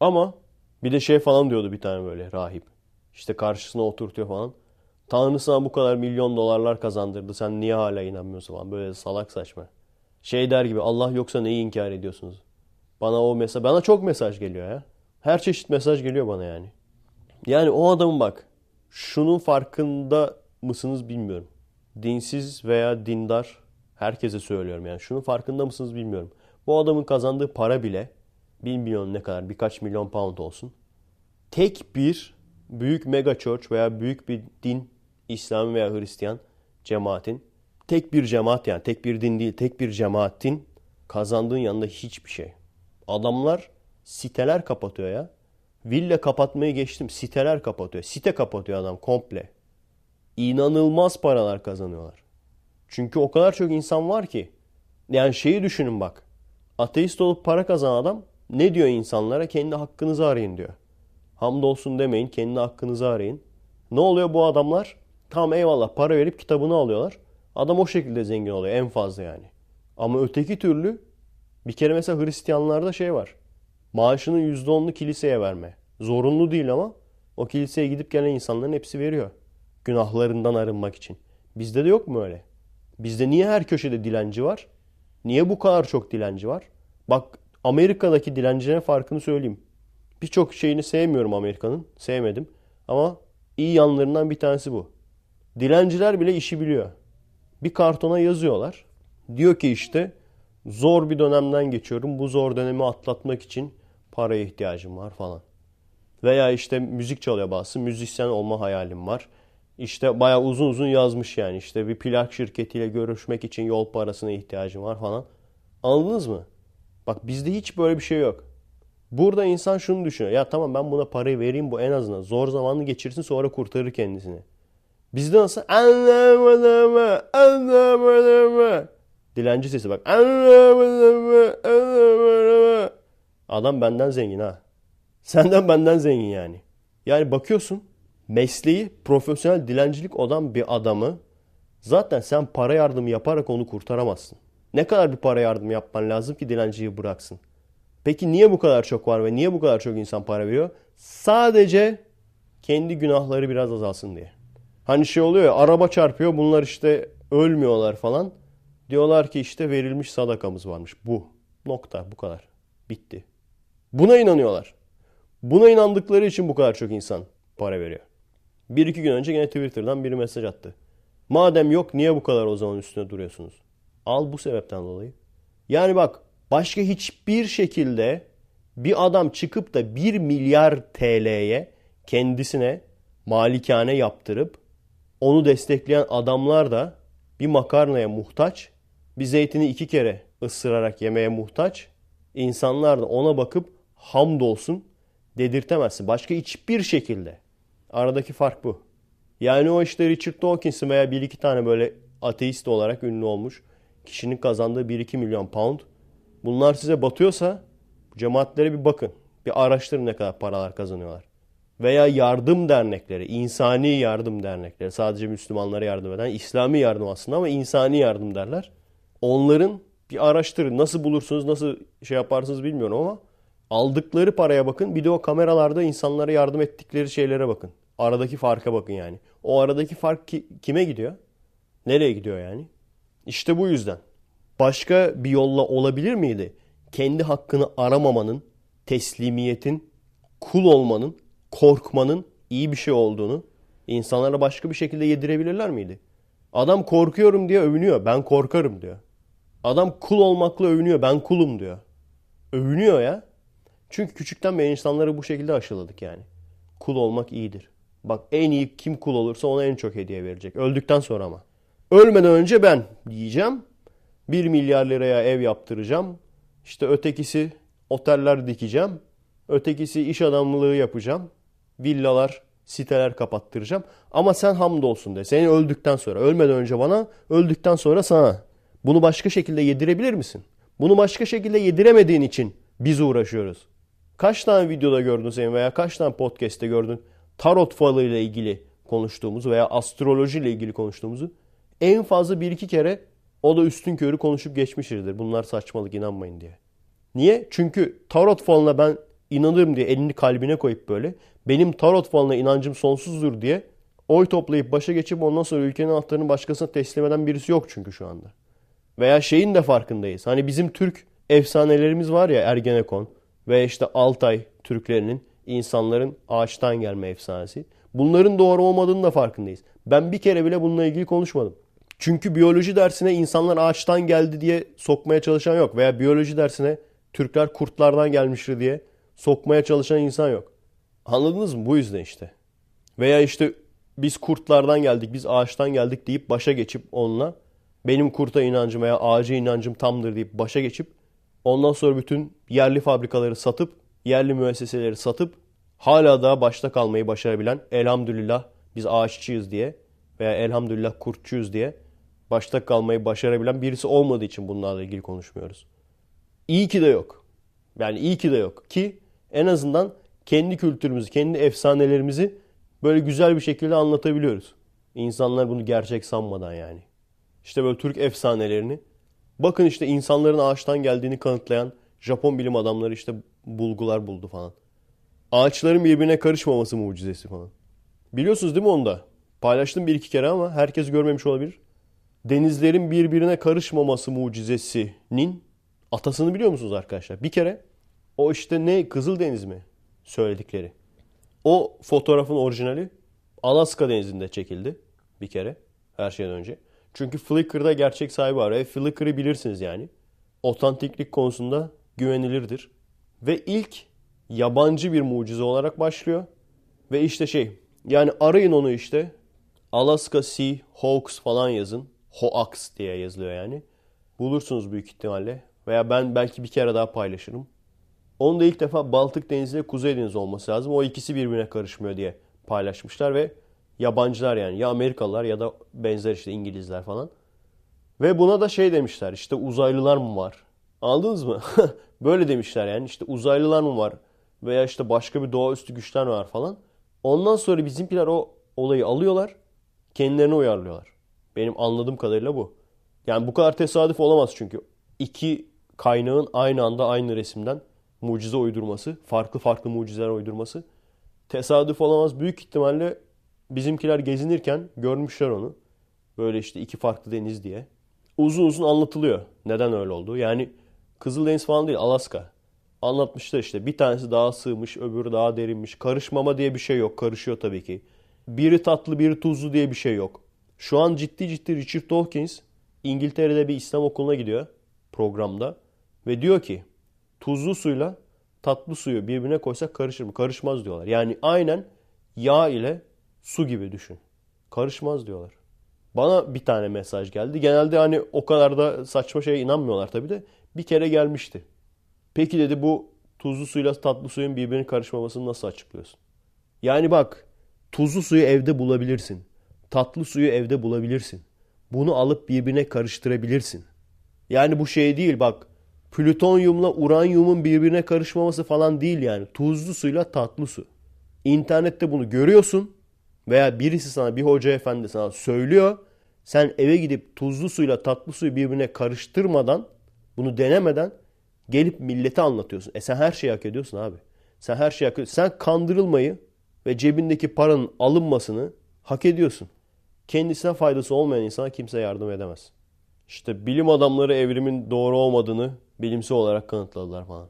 Ama bir de şey falan diyordu bir tane böyle rahip. İşte karşısına oturtuyor falan. Tanrı sana bu kadar milyon dolarlar kazandırdı. Sen niye hala inanmıyorsun falan. Böyle salak saçma. Şey der gibi Allah yoksa neyi inkar ediyorsunuz? Bana o mesaj, bana çok mesaj geliyor ya. Her çeşit mesaj geliyor bana yani. Yani o adamın bak şunun farkında mısınız bilmiyorum. Dinsiz veya dindar herkese söylüyorum yani. Şunun farkında mısınız bilmiyorum. Bu adamın kazandığı para bile bilmiyorum ne kadar birkaç milyon pound olsun. Tek bir büyük mega church veya büyük bir din İslam veya Hristiyan cemaatin tek bir cemaat yani tek bir din değil tek bir cemaatin kazandığın yanında hiçbir şey. Adamlar siteler kapatıyor ya. Villa kapatmayı geçtim. Siteler kapatıyor. Site kapatıyor adam komple. İnanılmaz paralar kazanıyorlar. Çünkü o kadar çok insan var ki. Yani şeyi düşünün bak. Ateist olup para kazanan adam ne diyor insanlara? Kendi hakkınızı arayın diyor. Hamdolsun demeyin, kendi hakkınızı arayın. Ne oluyor bu adamlar? Tamam eyvallah para verip kitabını alıyorlar. Adam o şekilde zengin oluyor en fazla yani. Ama öteki türlü bir kere mesela Hristiyanlarda şey var. Maaşının %10'unu kiliseye verme. Zorunlu değil ama o kiliseye gidip gelen insanların hepsi veriyor. Günahlarından arınmak için. Bizde de yok mu öyle? Bizde niye her köşede dilenci var? Niye bu kadar çok dilenci var? Bak Amerika'daki dilencilerin farkını söyleyeyim. Birçok şeyini sevmiyorum Amerika'nın. Sevmedim. Ama iyi yanlarından bir tanesi bu. Dilenciler bile işi biliyor. Bir kartona yazıyorlar. Diyor ki işte zor bir dönemden geçiyorum. Bu zor dönemi atlatmak için paraya ihtiyacım var falan. Veya işte müzik çalıyor bazısı. Müzisyen olma hayalim var. İşte bayağı uzun uzun yazmış yani. İşte bir plak şirketiyle görüşmek için yol parasına ihtiyacım var falan. Anladınız mı? Bak bizde hiç böyle bir şey yok. Burada insan şunu düşünüyor. Ya tamam ben buna parayı vereyim bu en azından. Zor zamanını geçirsin sonra kurtarır kendisini. Bizde nasıl? Anlamadım mı? Dilenci sesi bak. Anlamadım mı? Adam benden zengin ha. Senden benden zengin yani. Yani bakıyorsun mesleği profesyonel dilencilik olan bir adamı zaten sen para yardımı yaparak onu kurtaramazsın. Ne kadar bir para yardımı yapman lazım ki dilenciyi bıraksın? Peki niye bu kadar çok var ve niye bu kadar çok insan para veriyor? Sadece kendi günahları biraz azalsın diye. Hani şey oluyor ya araba çarpıyor bunlar işte ölmüyorlar falan. Diyorlar ki işte verilmiş sadakamız varmış. Bu. Nokta. Bu kadar. Bitti. Buna inanıyorlar. Buna inandıkları için bu kadar çok insan para veriyor. Bir iki gün önce yine Twitter'dan biri mesaj attı. Madem yok niye bu kadar o zaman üstüne duruyorsunuz? Al bu sebepten dolayı. Yani bak başka hiçbir şekilde bir adam çıkıp da 1 milyar TL'ye kendisine malikane yaptırıp onu destekleyen adamlar da bir makarnaya muhtaç, bir zeytini iki kere ısırarak yemeye muhtaç. İnsanlar da ona bakıp hamdolsun dedirtemezsin. Başka hiçbir şekilde. Aradaki fark bu. Yani o işte Richard Dawkins'in veya bir iki tane böyle ateist olarak ünlü olmuş kişinin kazandığı 1-2 milyon pound. Bunlar size batıyorsa cemaatlere bir bakın. Bir araştırın ne kadar paralar kazanıyorlar. Veya yardım dernekleri, insani yardım dernekleri. Sadece Müslümanlara yardım eden, İslami yardım aslında ama insani yardım derler. Onların bir araştırın. Nasıl bulursunuz, nasıl şey yaparsınız bilmiyorum ama aldıkları paraya bakın. Bir de o kameralarda insanlara yardım ettikleri şeylere bakın. Aradaki farka bakın yani. O aradaki fark ki, kime gidiyor? Nereye gidiyor yani? İşte bu yüzden. Başka bir yolla olabilir miydi? Kendi hakkını aramamanın, teslimiyetin, kul olmanın, korkmanın iyi bir şey olduğunu insanlara başka bir şekilde yedirebilirler miydi? Adam korkuyorum diye övünüyor. Ben korkarım diyor. Adam kul olmakla övünüyor. Ben kulum diyor. Övünüyor ya. Çünkü küçükten beri insanları bu şekilde aşıladık yani. Kul olmak iyidir. Bak en iyi kim kul olursa ona en çok hediye verecek. Öldükten sonra ama. Ölmeden önce ben diyeceğim. 1 milyar liraya ev yaptıracağım. İşte ötekisi oteller dikeceğim. Ötekisi iş adamlığı yapacağım. Villalar, siteler kapattıracağım. Ama sen hamdolsun de. Seni öldükten sonra. Ölmeden önce bana, öldükten sonra sana. Bunu başka şekilde yedirebilir misin? Bunu başka şekilde yediremediğin için biz uğraşıyoruz. Kaç tane videoda gördün senin veya kaç tane podcast'te gördün tarot falı ile ilgili konuştuğumuzu veya astroloji ile ilgili konuştuğumuzu en fazla bir iki kere o da üstün körü konuşup geçmişizdir. Bunlar saçmalık inanmayın diye. Niye? Çünkü tarot falına ben inanırım diye elini kalbine koyup böyle benim tarot falına inancım sonsuzdur diye oy toplayıp başa geçip ondan sonra ülkenin anahtarını başkasına teslim eden birisi yok çünkü şu anda. Veya şeyin de farkındayız. Hani bizim Türk efsanelerimiz var ya Ergenekon ve işte Altay Türklerinin insanların ağaçtan gelme efsanesi. Bunların doğru olmadığını da farkındayız. Ben bir kere bile bununla ilgili konuşmadım. Çünkü biyoloji dersine insanlar ağaçtan geldi diye sokmaya çalışan yok. Veya biyoloji dersine Türkler kurtlardan gelmiştir diye sokmaya çalışan insan yok. Anladınız mı? Bu yüzden işte. Veya işte biz kurtlardan geldik, biz ağaçtan geldik deyip başa geçip onunla benim kurta inancım veya ağaca inancım tamdır deyip başa geçip ondan sonra bütün yerli fabrikaları satıp, yerli müesseseleri satıp hala daha başta kalmayı başarabilen elhamdülillah biz ağaççıyız diye veya elhamdülillah kurtçuyuz diye başta kalmayı başarabilen birisi olmadığı için bunlarla ilgili konuşmuyoruz. İyi ki de yok. Yani iyi ki de yok ki en azından kendi kültürümüzü, kendi efsanelerimizi böyle güzel bir şekilde anlatabiliyoruz. İnsanlar bunu gerçek sanmadan yani. İşte böyle Türk efsanelerini. Bakın işte insanların ağaçtan geldiğini kanıtlayan Japon bilim adamları işte bulgular buldu falan. Ağaçların birbirine karışmaması mucizesi falan. Biliyorsunuz değil mi onu da? Paylaştım bir iki kere ama herkes görmemiş olabilir. Denizlerin birbirine karışmaması mucizesinin atasını biliyor musunuz arkadaşlar? Bir kere o işte ne Kızıldeniz mi söyledikleri. O fotoğrafın orijinali Alaska denizinde çekildi bir kere her şeyden önce. Çünkü Flickr'da gerçek sahibi var. E, Flickr'ı bilirsiniz yani. Otantiklik konusunda güvenilirdir. Ve ilk yabancı bir mucize olarak başlıyor. Ve işte şey yani arayın onu işte. Alaska Sea Hoax falan yazın. Hoax diye yazılıyor yani. Bulursunuz büyük ihtimalle. Veya ben belki bir kere daha paylaşırım. Onu da ilk defa Baltık Denizi ile Kuzey Denizi olması lazım. O ikisi birbirine karışmıyor diye paylaşmışlar ve yabancılar yani ya Amerikalılar ya da benzer işte İngilizler falan. Ve buna da şey demişler işte uzaylılar mı var? Anladınız mı? *laughs* Böyle demişler yani işte uzaylılar mı var? Veya işte başka bir doğaüstü güçler var falan. Ondan sonra bizimkiler o olayı alıyorlar. Kendilerine uyarlıyorlar. Benim anladığım kadarıyla bu. Yani bu kadar tesadüf olamaz çünkü. iki kaynağın aynı anda aynı resimden mucize uydurması, farklı farklı mucizeler uydurması tesadüf olamaz. Büyük ihtimalle bizimkiler gezinirken görmüşler onu. Böyle işte iki farklı deniz diye. Uzun uzun anlatılıyor neden öyle oldu. Yani Kızıldeniz falan değil Alaska. Anlatmışlar işte bir tanesi daha sığmış öbürü daha derinmiş. Karışmama diye bir şey yok. Karışıyor tabii ki. Biri tatlı biri tuzlu diye bir şey yok. Şu an ciddi ciddi Richard Dawkins İngiltere'de bir İslam okuluna gidiyor programda. Ve diyor ki tuzlu suyla tatlı suyu birbirine koysak karışır mı? Karışmaz diyorlar. Yani aynen yağ ile su gibi düşün. Karışmaz diyorlar. Bana bir tane mesaj geldi. Genelde hani o kadar da saçma şeye inanmıyorlar tabii de. Bir kere gelmişti. Peki dedi bu tuzlu suyla tatlı suyun birbirine karışmamasını nasıl açıklıyorsun? Yani bak tuzlu suyu evde bulabilirsin. Tatlı suyu evde bulabilirsin. Bunu alıp birbirine karıştırabilirsin. Yani bu şey değil bak plütonyumla uranyumun birbirine karışmaması falan değil yani. Tuzlu suyla tatlı su. İnternette bunu görüyorsun veya birisi sana bir hoca efendi sana söylüyor. Sen eve gidip tuzlu suyla tatlı suyu birbirine karıştırmadan bunu denemeden gelip millete anlatıyorsun. E sen her şeyi hak ediyorsun abi. Sen her şeyi hak ediyorsun. Sen kandırılmayı ve cebindeki paranın alınmasını hak ediyorsun. Kendisine faydası olmayan insana kimse yardım edemez. İşte bilim adamları evrimin doğru olmadığını bilimsel olarak kanıtladılar falan.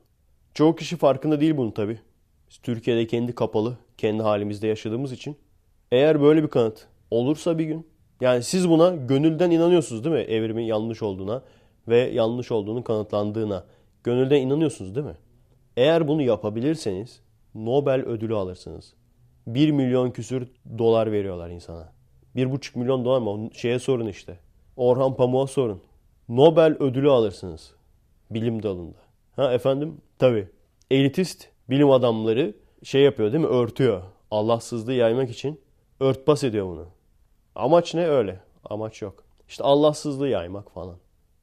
Çoğu kişi farkında değil bunun tabi. Biz Türkiye'de kendi kapalı, kendi halimizde yaşadığımız için. Eğer böyle bir kanıt olursa bir gün, yani siz buna gönülden inanıyorsunuz değil mi? Evrimin yanlış olduğuna ve yanlış olduğunu kanıtlandığına. Gönülden inanıyorsunuz değil mi? Eğer bunu yapabilirseniz Nobel ödülü alırsınız. 1 milyon küsür dolar veriyorlar insana. 1,5 milyon dolar mı? Şeye sorun işte. Orhan Pamuk'a sorun. Nobel ödülü alırsınız. Bilim dalında. Ha efendim? Tabii. Elitist bilim adamları şey yapıyor değil mi? Örtüyor. Allahsızlığı yaymak için örtbas ediyor bunu. Amaç ne? Öyle. Amaç yok. İşte Allahsızlığı yaymak falan.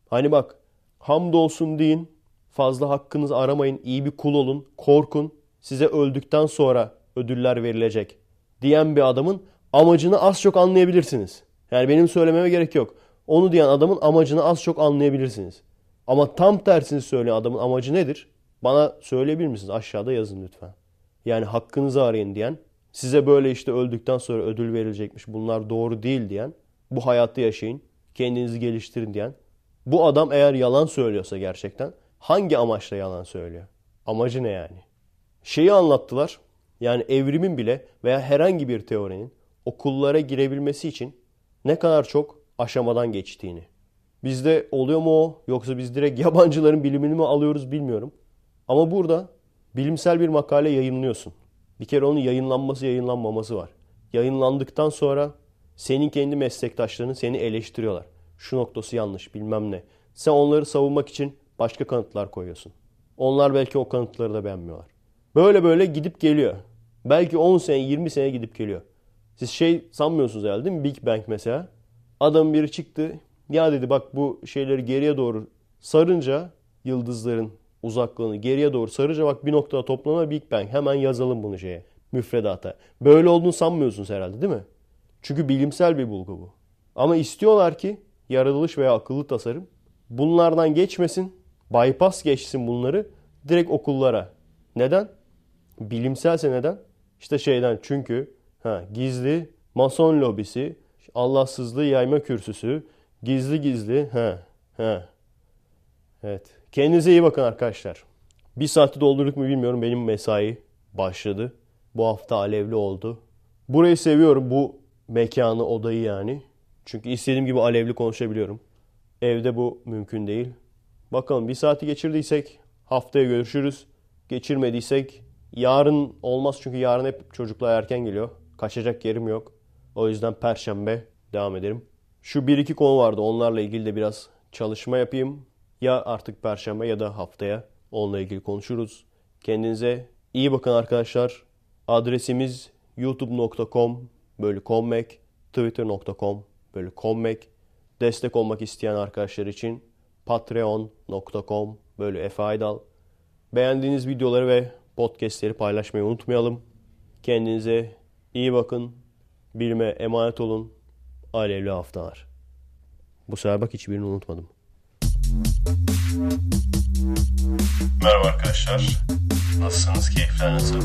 Hani bak hamdolsun deyin. Fazla hakkınızı aramayın. iyi bir kul olun. Korkun. Size öldükten sonra ödüller verilecek. Diyen bir adamın amacını az çok anlayabilirsiniz. Yani benim söylememe gerek yok. Onu diyen adamın amacını az çok anlayabilirsiniz. Ama tam tersini söyleyen adamın amacı nedir? Bana söyleyebilir misiniz? Aşağıda yazın lütfen. Yani hakkınızı arayın diyen, size böyle işte öldükten sonra ödül verilecekmiş bunlar doğru değil diyen, bu hayatta yaşayın, kendinizi geliştirin diyen. Bu adam eğer yalan söylüyorsa gerçekten hangi amaçla yalan söylüyor? Amacı ne yani? Şeyi anlattılar. Yani evrimin bile veya herhangi bir teorinin okullara girebilmesi için ne kadar çok aşamadan geçtiğini. Bizde oluyor mu o yoksa biz direkt *laughs* yabancıların bilimini mi alıyoruz bilmiyorum. Ama burada bilimsel bir makale yayınlıyorsun. Bir kere onun yayınlanması yayınlanmaması var. Yayınlandıktan sonra senin kendi meslektaşların seni eleştiriyorlar. Şu noktası yanlış bilmem ne. Sen onları savunmak için başka kanıtlar koyuyorsun. Onlar belki o kanıtları da beğenmiyorlar. Böyle böyle gidip geliyor. Belki 10 sene 20 sene gidip geliyor. Siz şey sanmıyorsunuz herhalde değil mi? Big Bang mesela. Adam biri çıktı. Ya dedi bak bu şeyleri geriye doğru sarınca yıldızların uzaklığını geriye doğru sarınca bak bir noktada toplanır Big Bang. Hemen yazalım bunu şeye müfredata. Böyle olduğunu sanmıyorsunuz herhalde değil mi? Çünkü bilimsel bir bulgu bu. Ama istiyorlar ki yaratılış veya akıllı tasarım bunlardan geçmesin, bypass geçsin bunları direkt okullara. Neden? Bilimselse neden? İşte şeyden çünkü ha, gizli mason lobisi, Allahsızlığı yayma kürsüsü, gizli gizli ha, ha. Evet. Kendinize iyi bakın arkadaşlar. Bir saati doldurduk mu bilmiyorum. Benim mesai başladı. Bu hafta alevli oldu. Burayı seviyorum. Bu mekanı, odayı yani. Çünkü istediğim gibi alevli konuşabiliyorum. Evde bu mümkün değil. Bakalım bir saati geçirdiysek haftaya görüşürüz. Geçirmediysek yarın olmaz çünkü yarın hep çocuklar erken geliyor. Kaçacak yerim yok. O yüzden perşembe devam ederim. Şu bir iki konu vardı. Onlarla ilgili de biraz çalışma yapayım. Ya artık perşembe ya da haftaya onunla ilgili konuşuruz. Kendinize iyi bakın arkadaşlar. Adresimiz youtube.com bölü twitter.com bölü kommek. Destek olmak isteyen arkadaşlar için patreon.com bölü efaydal. Beğendiğiniz videoları ve podcastleri paylaşmayı unutmayalım. Kendinize iyi bakın. Bilime emanet olun. Alevli haftalar. Bu sefer bak hiçbirini unutmadım. Merhaba arkadaşlar. Nasılsınız? Keyifler nasıl?